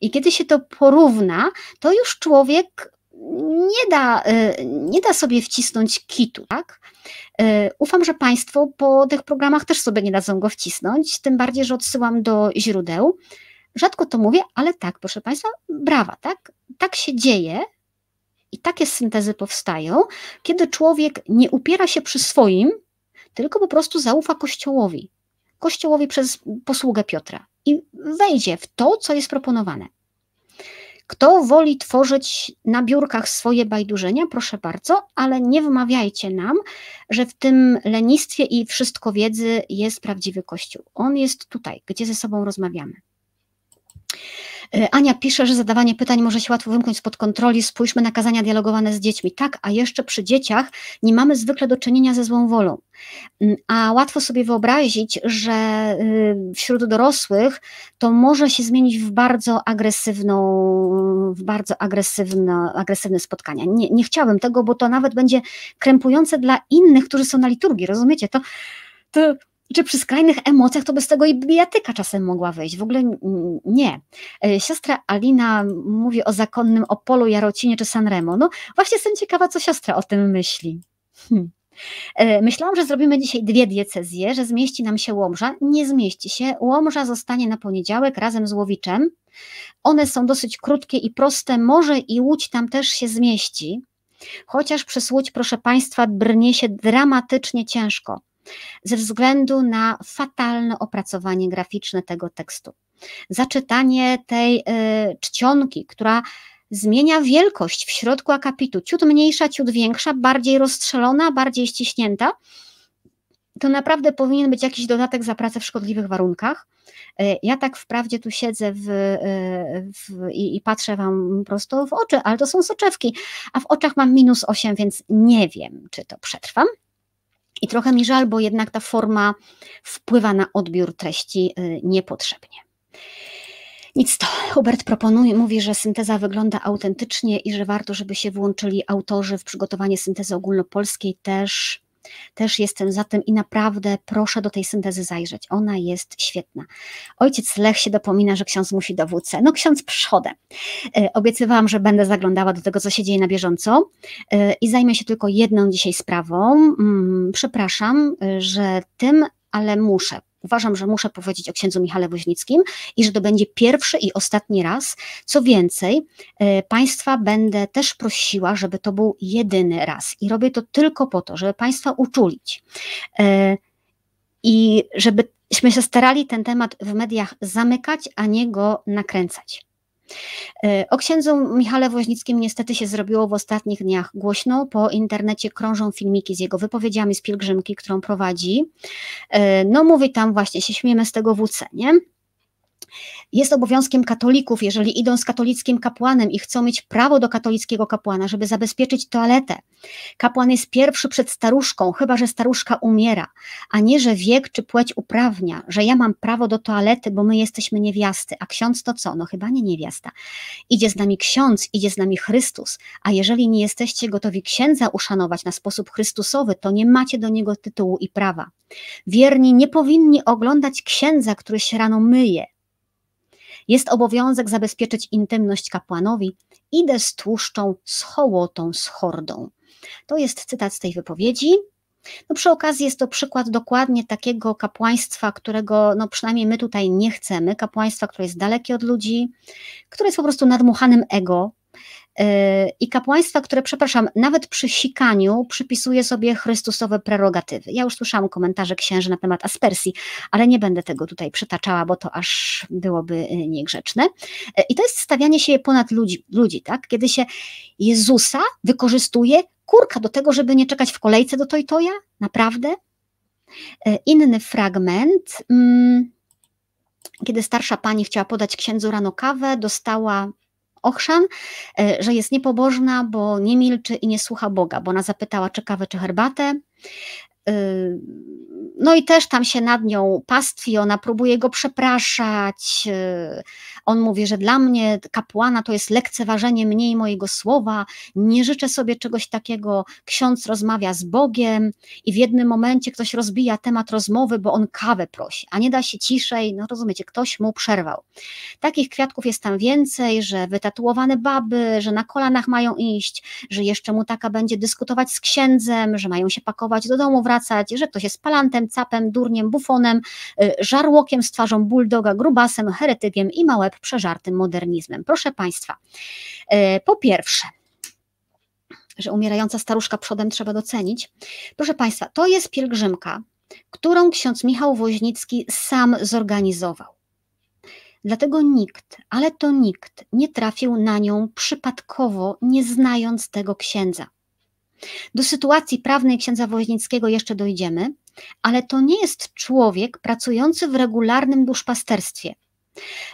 I kiedy się to porówna, to już człowiek nie da, y, nie da sobie wcisnąć kitu, tak? Y, ufam, że Państwo po tych programach też sobie nie dadzą go wcisnąć, tym bardziej, że odsyłam do źródeł. Rzadko to mówię, ale tak, proszę Państwa, brawa, tak? Tak się dzieje i takie syntezy powstają, kiedy człowiek nie upiera się przy swoim, tylko po prostu zaufa Kościołowi. Kościołowi przez posługę Piotra i wejdzie w to, co jest proponowane. Kto woli tworzyć na biurkach swoje bajdurzenia, proszę bardzo, ale nie wmawiajcie nam, że w tym lenistwie i wszystko wiedzy jest prawdziwy Kościół. On jest tutaj, gdzie ze sobą rozmawiamy. E, Ania pisze, że zadawanie pytań może się łatwo wymknąć spod kontroli. Spójrzmy na kazania dialogowane z dziećmi. Tak, a jeszcze przy dzieciach nie mamy zwykle do czynienia ze złą wolą. Mm, a łatwo sobie wyobrazić, że y, wśród dorosłych to może się zmienić w bardzo agresywną, w bardzo agresywne, agresywne spotkania. Nie, nie chciałabym tego, bo to nawet będzie krępujące dla innych, którzy są na liturgii. Rozumiecie? To, to czy przy skrajnych emocjach to bez tego i bijatyka czasem mogła wejść. W ogóle nie. E, siostra Alina mówi o zakonnym Opolu, Jarocinie czy Sanremo. No właśnie jestem ciekawa, co siostra o tym myśli. Hmm. E, myślałam, że zrobimy dzisiaj dwie diecezje, że zmieści nam się Łomża. Nie zmieści się. Łomża zostanie na poniedziałek razem z Łowiczem. One są dosyć krótkie i proste. Może i Łódź tam też się zmieści. Chociaż przez Łódź, proszę Państwa, brnie się dramatycznie ciężko ze względu na fatalne opracowanie graficzne tego tekstu. Zaczytanie tej y, czcionki, która zmienia wielkość w środku akapitu, ciut mniejsza, ciut większa, bardziej rozstrzelona, bardziej ściśnięta, to naprawdę powinien być jakiś dodatek za pracę w szkodliwych warunkach. Y, ja tak wprawdzie tu siedzę w, y, w, i, i, patrzę Wam prosto w oczy, ale to są soczewki, a w oczach mam minus 8, więc nie wiem, czy to przetrwam. I trochę mi żal, bo jednak ta forma wpływa na odbiór treści y, niepotrzebnie. Nic to. Hubert proponuje, mówi, że synteza wygląda autentycznie i że warto, żeby się włączyli autorzy w przygotowanie syntezy ogólnopolskiej też też jestem za tym i naprawdę proszę do tej syntezy zajrzeć. Ona jest świetna. Ojciec Lech się dopomina, że ksiądz musi dowódcę. No ksiądz przodem. E, obiecywałam, że będę zaglądała do tego, co się dzieje na bieżąco e, i zajmę się tylko jedną dzisiaj sprawą. Mm, przepraszam, e, że tym, ale muszę Uważam, że muszę powiedzieć o księdzu Michale Woźnickim i że to będzie pierwszy i ostatni raz. Co więcej, e, Państwa będę też prosiła, żeby to był jedyny raz i robię to tylko po to, żeby Państwa uczulić e, i żeby myśmy się starali ten temat w mediach zamykać, a nie go nakręcać. E, o księdzu Michale Woźnickim niestety się zrobiło w ostatnich dniach głośno. Po internecie krążą filmiki z jego wypowiedziami z pielgrzymki, którą prowadzi. E, no mówi tam właśnie, się śmiemy z tego WC, nie? Jest obowiązkiem katolików, jeżeli idą z katolickim kapłanem i chcą mieć prawo do katolickiego kapłana, żeby zabezpieczyć toaletę. Kapłan jest pierwszy przed staruszką, chyba że staruszka umiera, a nie, że wiek czy płeć uprawnia, że ja mam prawo do toalety, bo my jesteśmy niewiasty, a ksiądz to co? No chyba nie niewiasta. Idzie z nami ksiądz, idzie z nami Chrystus, a jeżeli nie jesteście gotowi księdza uszanować na sposób chrystusowy, to nie macie do niego tytułu i prawa. Wierni nie powinni oglądać księdza, który się rano myje, jest obowiązek zabezpieczyć intymność kapłanowi, idę z tłuszczą, z hołotą, z hordą. To jest cytat z tej wypowiedzi. No przy okazji jest to przykład dokładnie takiego kapłaństwa, którego no przynajmniej my tutaj nie chcemy, kapłaństwa, które jest dalekie od ludzi, które jest po prostu nadmuchanym ego, i kapłaństwa, które, przepraszam, nawet przy sikaniu przypisuje sobie chrystusowe prerogatywy. Ja już słyszałam komentarze księży na temat aspersji, ale nie będę tego tutaj przytaczała, bo to aż byłoby y, niegrzeczne. Yy, I to jest stawianie się ponad ludzi, ludzi tak? kiedy się Jezusa wykorzystuje kurka do tego, żeby nie czekać w kolejce do Tojtoja? Naprawdę? Inny fragment. Mm, kiedy starsza pani chciała podać księdzu rano kawę, dostała ochrzan, e, że jest niepobożna, bo nie milczy i nie słucha Boga, bo ona zapytała, czy kawę, czy herbatę. No i też tam się nad nią pastwi, ona próbuje go przepraszać. E, on mówi, że dla mnie kapłana to jest lekceważenie mnie i mojego słowa. Nie życzę sobie czegoś takiego. Ksiądz rozmawia z Bogiem i w jednym momencie ktoś rozbija temat rozmowy, bo on kawę prosi, a nie da się ciszej. No rozumiecie, ktoś mu przerwał. Takich kwiatków jest tam więcej, że wytatuowane baby, że na kolanach mają iść, że jeszcze mu taka będzie dyskutować z księdzem, że mają się pakować do domu, wracać, że ktoś jest palantem, capem, durniem, bufonem, y, żarłokiem z twarzą bulldoga, grubasem, heretykiem i małep przeżartym modernizmem. Proszę Państwa, y, po pierwsze, że umierająca staruszka przodem trzeba docenić. Proszę Państwa, to jest pielgrzymka, którą ksiądz Michał Woźnicki sam zorganizował. Dlatego nikt, ale to nikt nie trafił na nią przypadkowo, nie znając tego księdza. Do sytuacji prawnej księdza Woźnickiego jeszcze dojdziemy, ale to nie jest człowiek pracujący w regularnym duszpasterstwie.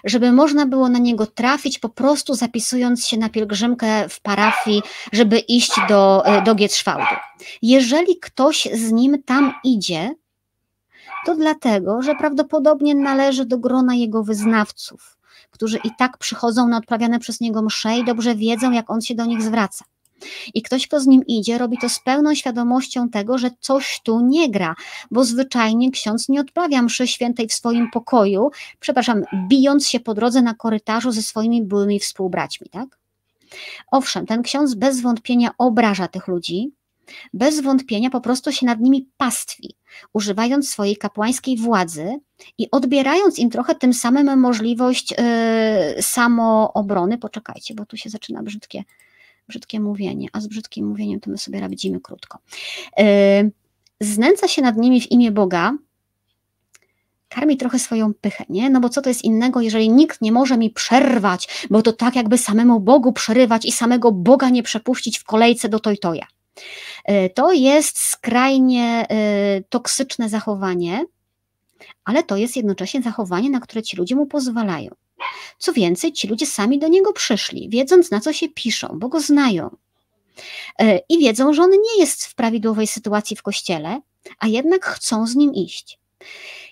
Żeby można było na niego trafić, po prostu zapisując się na pielgrzymkę w parafii, żeby iść do, e, do Gietrzwałdu. Jeżeli ktoś z nim tam idzie, to dlatego, że prawdopodobnie należy do grona jego wyznawców, którzy i tak przychodzą na odprawiane przez niego msze i dobrze wiedzą, jak on się do nich zwraca. I ktoś, kto z nim idzie, robi to z pełną świadomością tego, że coś tu nie gra, bo zwyczajnie ksiądz nie odprawia mszy świętej w swoim pokoju, przepraszam, bijąc się po drodze na korytarzu ze swoimi byłymi współbraćmi, tak? Owszem, ten ksiądz bez wątpienia obraża tych ludzi, bez wątpienia po prostu się nad nimi pastwi, używając swojej kapłańskiej władzy i odbierając im trochę tym samym możliwość yy, samoobrony. Poczekajcie, bo tu się zaczyna brzydkie brzydkie mówienie, a z brzydkim mówieniem to my sobie radzimy krótko. E, znęca się nad nimi w imię Boga, karmi trochę swoją pychę, nie? No bo co to jest innego, jeżeli nikt nie może mi przerwać, bo to tak jakby samemu Bogu przerywać i samego Boga nie przepuścić w kolejce do Tojtoja. E, to jest skrajnie e, toksyczne zachowanie, ale to jest jednocześnie zachowanie, na które ci ludzie mu pozwalają. Co więcej, ci ludzie sami do niego przyszli, wiedząc na co się piszą, bo go znają. E, I wiedzą, że on nie jest w prawidłowej sytuacji w kościele, a jednak chcą z nim iść.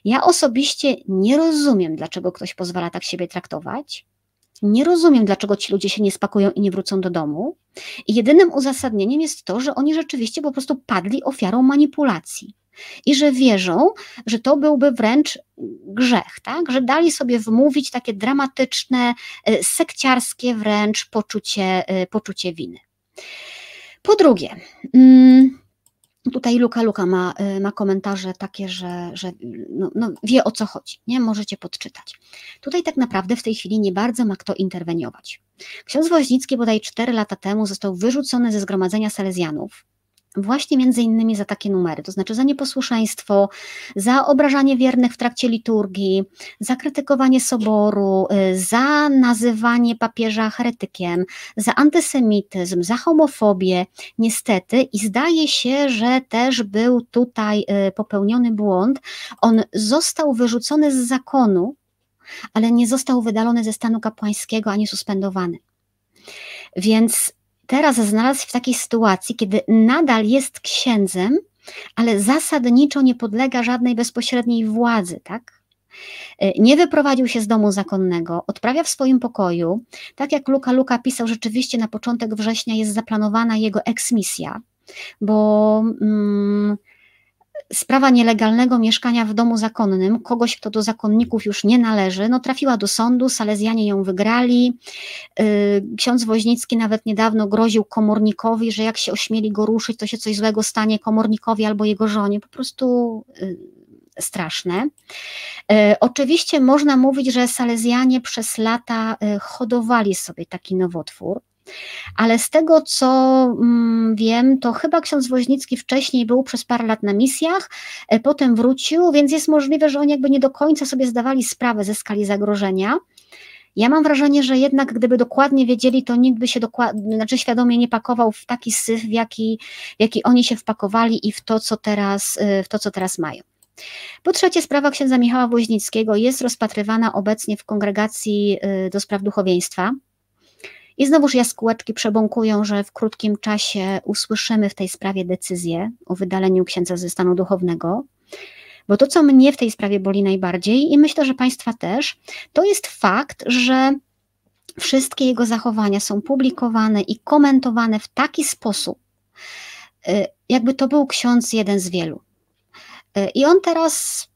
Ja osobiście nie rozumiem, dlaczego ktoś pozwala tak siebie traktować. Nie rozumiem, dlaczego ci ludzie się nie spakują i nie wrócą do domu. I jedynym uzasadnieniem jest to, że oni rzeczywiście po prostu padli ofiarą manipulacji i że wierzą, że to byłby wręcz grzech, tak? że dali sobie wmówić takie dramatyczne, e, sekciarskie wręcz poczucie, e, poczucie winy. Po drugie, mm, Tutaj Luka Luka ma, e, ma komentarze takie, że, że no, no wie o co chodzi, nie? Możecie podczytać. Tutaj tak naprawdę w tej chwili nie bardzo ma kto interweniować. Ksiądz Woźnicki bodaj 4 lata temu został wyrzucony ze zgromadzenia Salezjanów właśnie między innymi za takie numery, to znaczy za nieposłuszeństwo, za obrażanie wiernych w trakcie liturgii, za krytykowanie soboru, y, za nazywanie papieża heretykiem, za antysemityzm, za homofobię, niestety i zdaje się, że też był tutaj y, popełniony błąd. On został wyrzucony z zakonu, ale nie został wydalony ze stanu kapłańskiego ani suspendowany. Więc teraz znalazł się w takiej sytuacji, kiedy nadal jest księdzem, ale zasadniczo nie podlega żadnej bezpośredniej władzy, tak? Nie wyprowadził się z domu zakonnego, odprawia w swoim pokoju. Tak jak Luka Luka pisał, rzeczywiście na początek września jest zaplanowana jego eksmisja, bo mm, sprawa nielegalnego mieszkania w domu zakonnym, kogoś, kto do zakonników już nie należy, no trafiła do sądu, Salezjanie ją wygrali. Y, ksiądz Woźnicki nawet niedawno groził komornikowi, że jak się ośmieli go ruszyć, to się coś złego stanie komornikowi albo jego żonie. Po prostu y, straszne. Y, oczywiście można mówić, że Salezjanie przez lata hodowali sobie taki nowotwór. Ale z tego, co mm, wiem, to chyba ksiądz Woźnicki wcześniej był przez parę lat na misjach, e, potem wrócił, więc jest możliwe, że oni jakby nie do końca sobie zdawali sprawę ze skali zagrożenia. Ja mam wrażenie, że jednak gdyby dokładnie wiedzieli, to nikt by się dokładnie, znaczy świadomie nie pakował w taki syf, w jaki, w jaki oni się wpakowali i w to, co teraz, e, w to, co teraz mają. Po trzecie, sprawa księdza Michała Woźnickiego jest rozpatrywana obecnie w kongregacji e, do spraw duchowieństwa. I znowuż jaskółeczki przebąkują, że w krótkim czasie usłyszymy w tej sprawie decyzję o wydaleniu księdza ze stanu duchownego. Bo to, co mnie w tej sprawie boli najbardziej, i myślę, że Państwa też, to jest fakt, że wszystkie jego zachowania są publikowane i komentowane w taki sposób, y, jakby to był ksiądz jeden z wielu. Y, I on teraz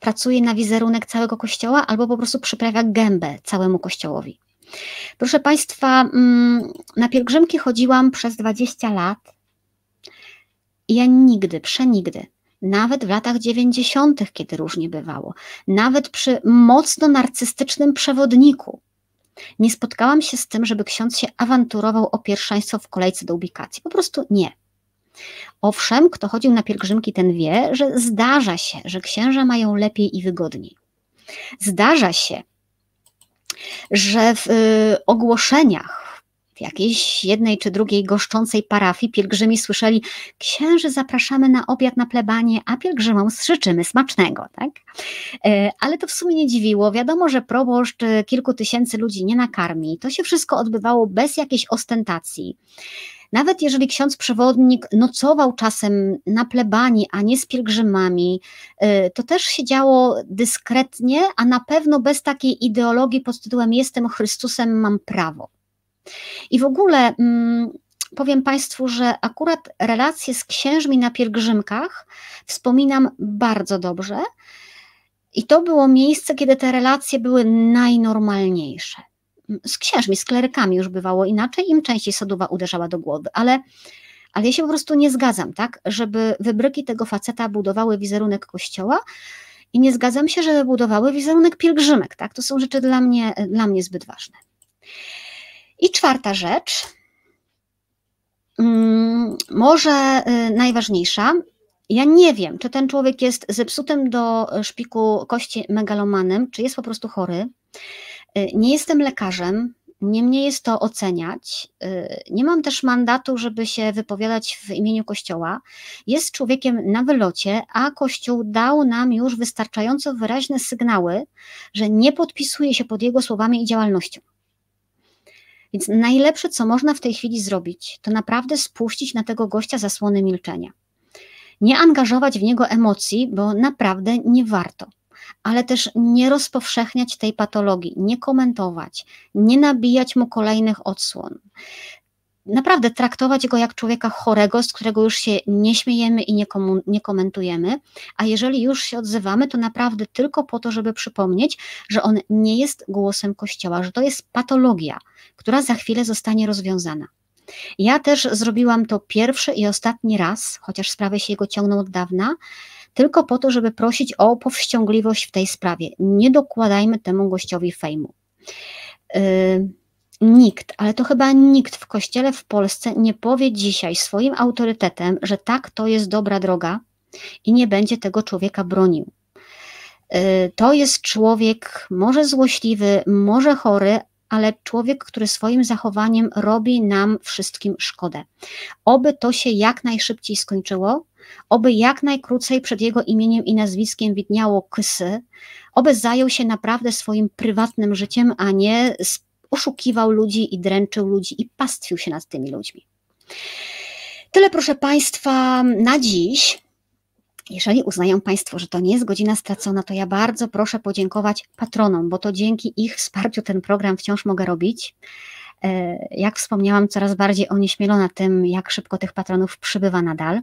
pracuje na wizerunek całego kościoła, albo po prostu przyprawia gębę całemu kościołowi. Proszę Państwa, mm, na pielgrzymki chodziłam przez 20 lat i ja nigdy, przenigdy, nawet w latach 90., kiedy różnie bywało, nawet przy mocno narcystycznym przewodniku, nie spotkałam się z tym, żeby ksiądz się awanturował o pierwszeństwo w kolejce do ubikacji. Po prostu nie. Owszem, kto chodził na pielgrzymki, ten wie, że zdarza się, że księża mają lepiej i wygodniej. Zdarza się, że w y, ogłoszeniach w jakiejś jednej czy drugiej goszczącej parafii pielgrzymi słyszeli: Księży zapraszamy na obiad na plebanie, a pielgrzymom życzymy smacznego. Tak? E, ale to w sumie nie dziwiło. Wiadomo, że proboszcz y, kilku tysięcy ludzi nie nakarmi. To się wszystko odbywało bez jakiejś ostentacji. Nawet jeżeli ksiądz przewodnik nocował czasem na plebanii, a nie z pielgrzymami, y, to też się działo dyskretnie, a na pewno bez takiej ideologii pod tytułem Jestem Chrystusem, mam prawo. I w ogóle mm, powiem Państwu, że akurat relacje z księżmi na pielgrzymkach wspominam bardzo dobrze. I to było miejsce, kiedy te relacje były najnormalniejsze z księżmi, z klerykami już bywało inaczej, im częściej sodowa uderzała do głowy, ale, ale ja się po prostu nie zgadzam, tak, żeby wybryki tego faceta budowały wizerunek kościoła i nie zgadzam się, żeby budowały wizerunek pielgrzymek, tak, to są rzeczy dla mnie, dla mnie zbyt ważne. I czwarta rzecz, mm, może y, najważniejsza, ja nie wiem, czy ten człowiek jest zepsutym do szpiku kości megalomanem, czy jest po prostu chory. Y, nie jestem lekarzem, nie mnie jest to oceniać. Y, nie mam też mandatu, żeby się wypowiadać w imieniu Kościoła. Jest człowiekiem na wylocie, a Kościół dał nam już wystarczająco wyraźne sygnały, że nie podpisuje się pod jego słowami i działalnością. Więc najlepsze, co można w tej chwili zrobić, to naprawdę spuścić na tego gościa zasłony milczenia. Nie angażować w niego emocji, bo naprawdę nie warto ale też nie rozpowszechniać tej patologii, nie komentować, nie nabijać mu kolejnych odsłon. Naprawdę traktować go jak człowieka chorego, z którego już się nie śmiejemy i nie, nie komentujemy, a jeżeli już się odzywamy, to naprawdę tylko po to, żeby przypomnieć, że on nie jest głosem Kościoła, że to jest patologia, która za chwilę zostanie rozwiązana. Ja też zrobiłam to pierwszy i ostatni raz, chociaż sprawy się jego ciągną od dawna, tylko po to, żeby prosić o powściągliwość w tej sprawie. Nie dokładajmy temu gościowi fejmu. Yy, nikt, ale to chyba nikt w kościele w Polsce nie powie dzisiaj swoim autorytetem, że tak, to jest dobra droga i nie będzie tego człowieka bronił. Y, to jest człowiek może złośliwy, może chory, ale człowiek, który swoim zachowaniem robi nam wszystkim szkodę. Oby to się jak najszybciej skończyło, oby jak najkrócej przed jego imieniem i nazwiskiem widniało ksy, oby zajął się naprawdę swoim prywatnym życiem, a nie oszukiwał ludzi i dręczył ludzi i pastwił się nad tymi ludźmi. Tyle, proszę Państwa, na dziś. Jeżeli uznają Państwo, że to nie jest godzina stracona, to ja bardzo proszę podziękować patronom, bo to dzięki ich wsparciu ten program wciąż mogę robić. E, jak wspomniałam, coraz bardziej onieśmielona tym, jak szybko tych patronów przybywa nadal.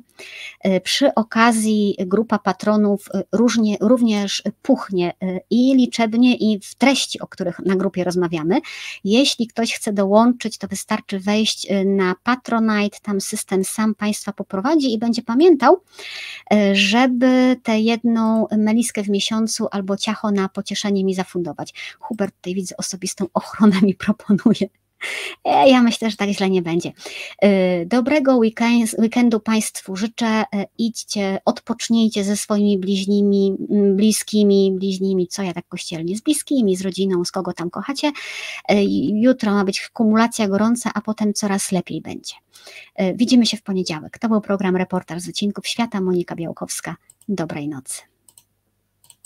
E, przy okazji grupa patronów e, różnie, również puchnie i liczebnie, i w treści, o których na grupie rozmawiamy. Jeśli ktoś chce dołączyć, to wystarczy wejść na Patronite, tam system sam Państwa poprowadzi i będzie pamiętał, żeby tę jedną meliskę w miesiącu albo ciacho na pocieszenie mi zafundować. Hubert tutaj widzę osobistą ochronę mi proponuje. E, ja myślę, że tak źle nie będzie. E, dobrego weekendu Państwu życzę. E, idźcie, odpocznijcie ze swoimi bliźnimi, bliskimi, bliźnimi, co ja tak kościelnie, z bliskimi, z rodziną, z kogo tam kochacie. Jutro ma być kumulacja gorąca, a potem coraz lepiej będzie. Widzimy się w poniedziałek. To był program Reportaż z wycinków świata. Monika Białkowska. Dobrej nocy.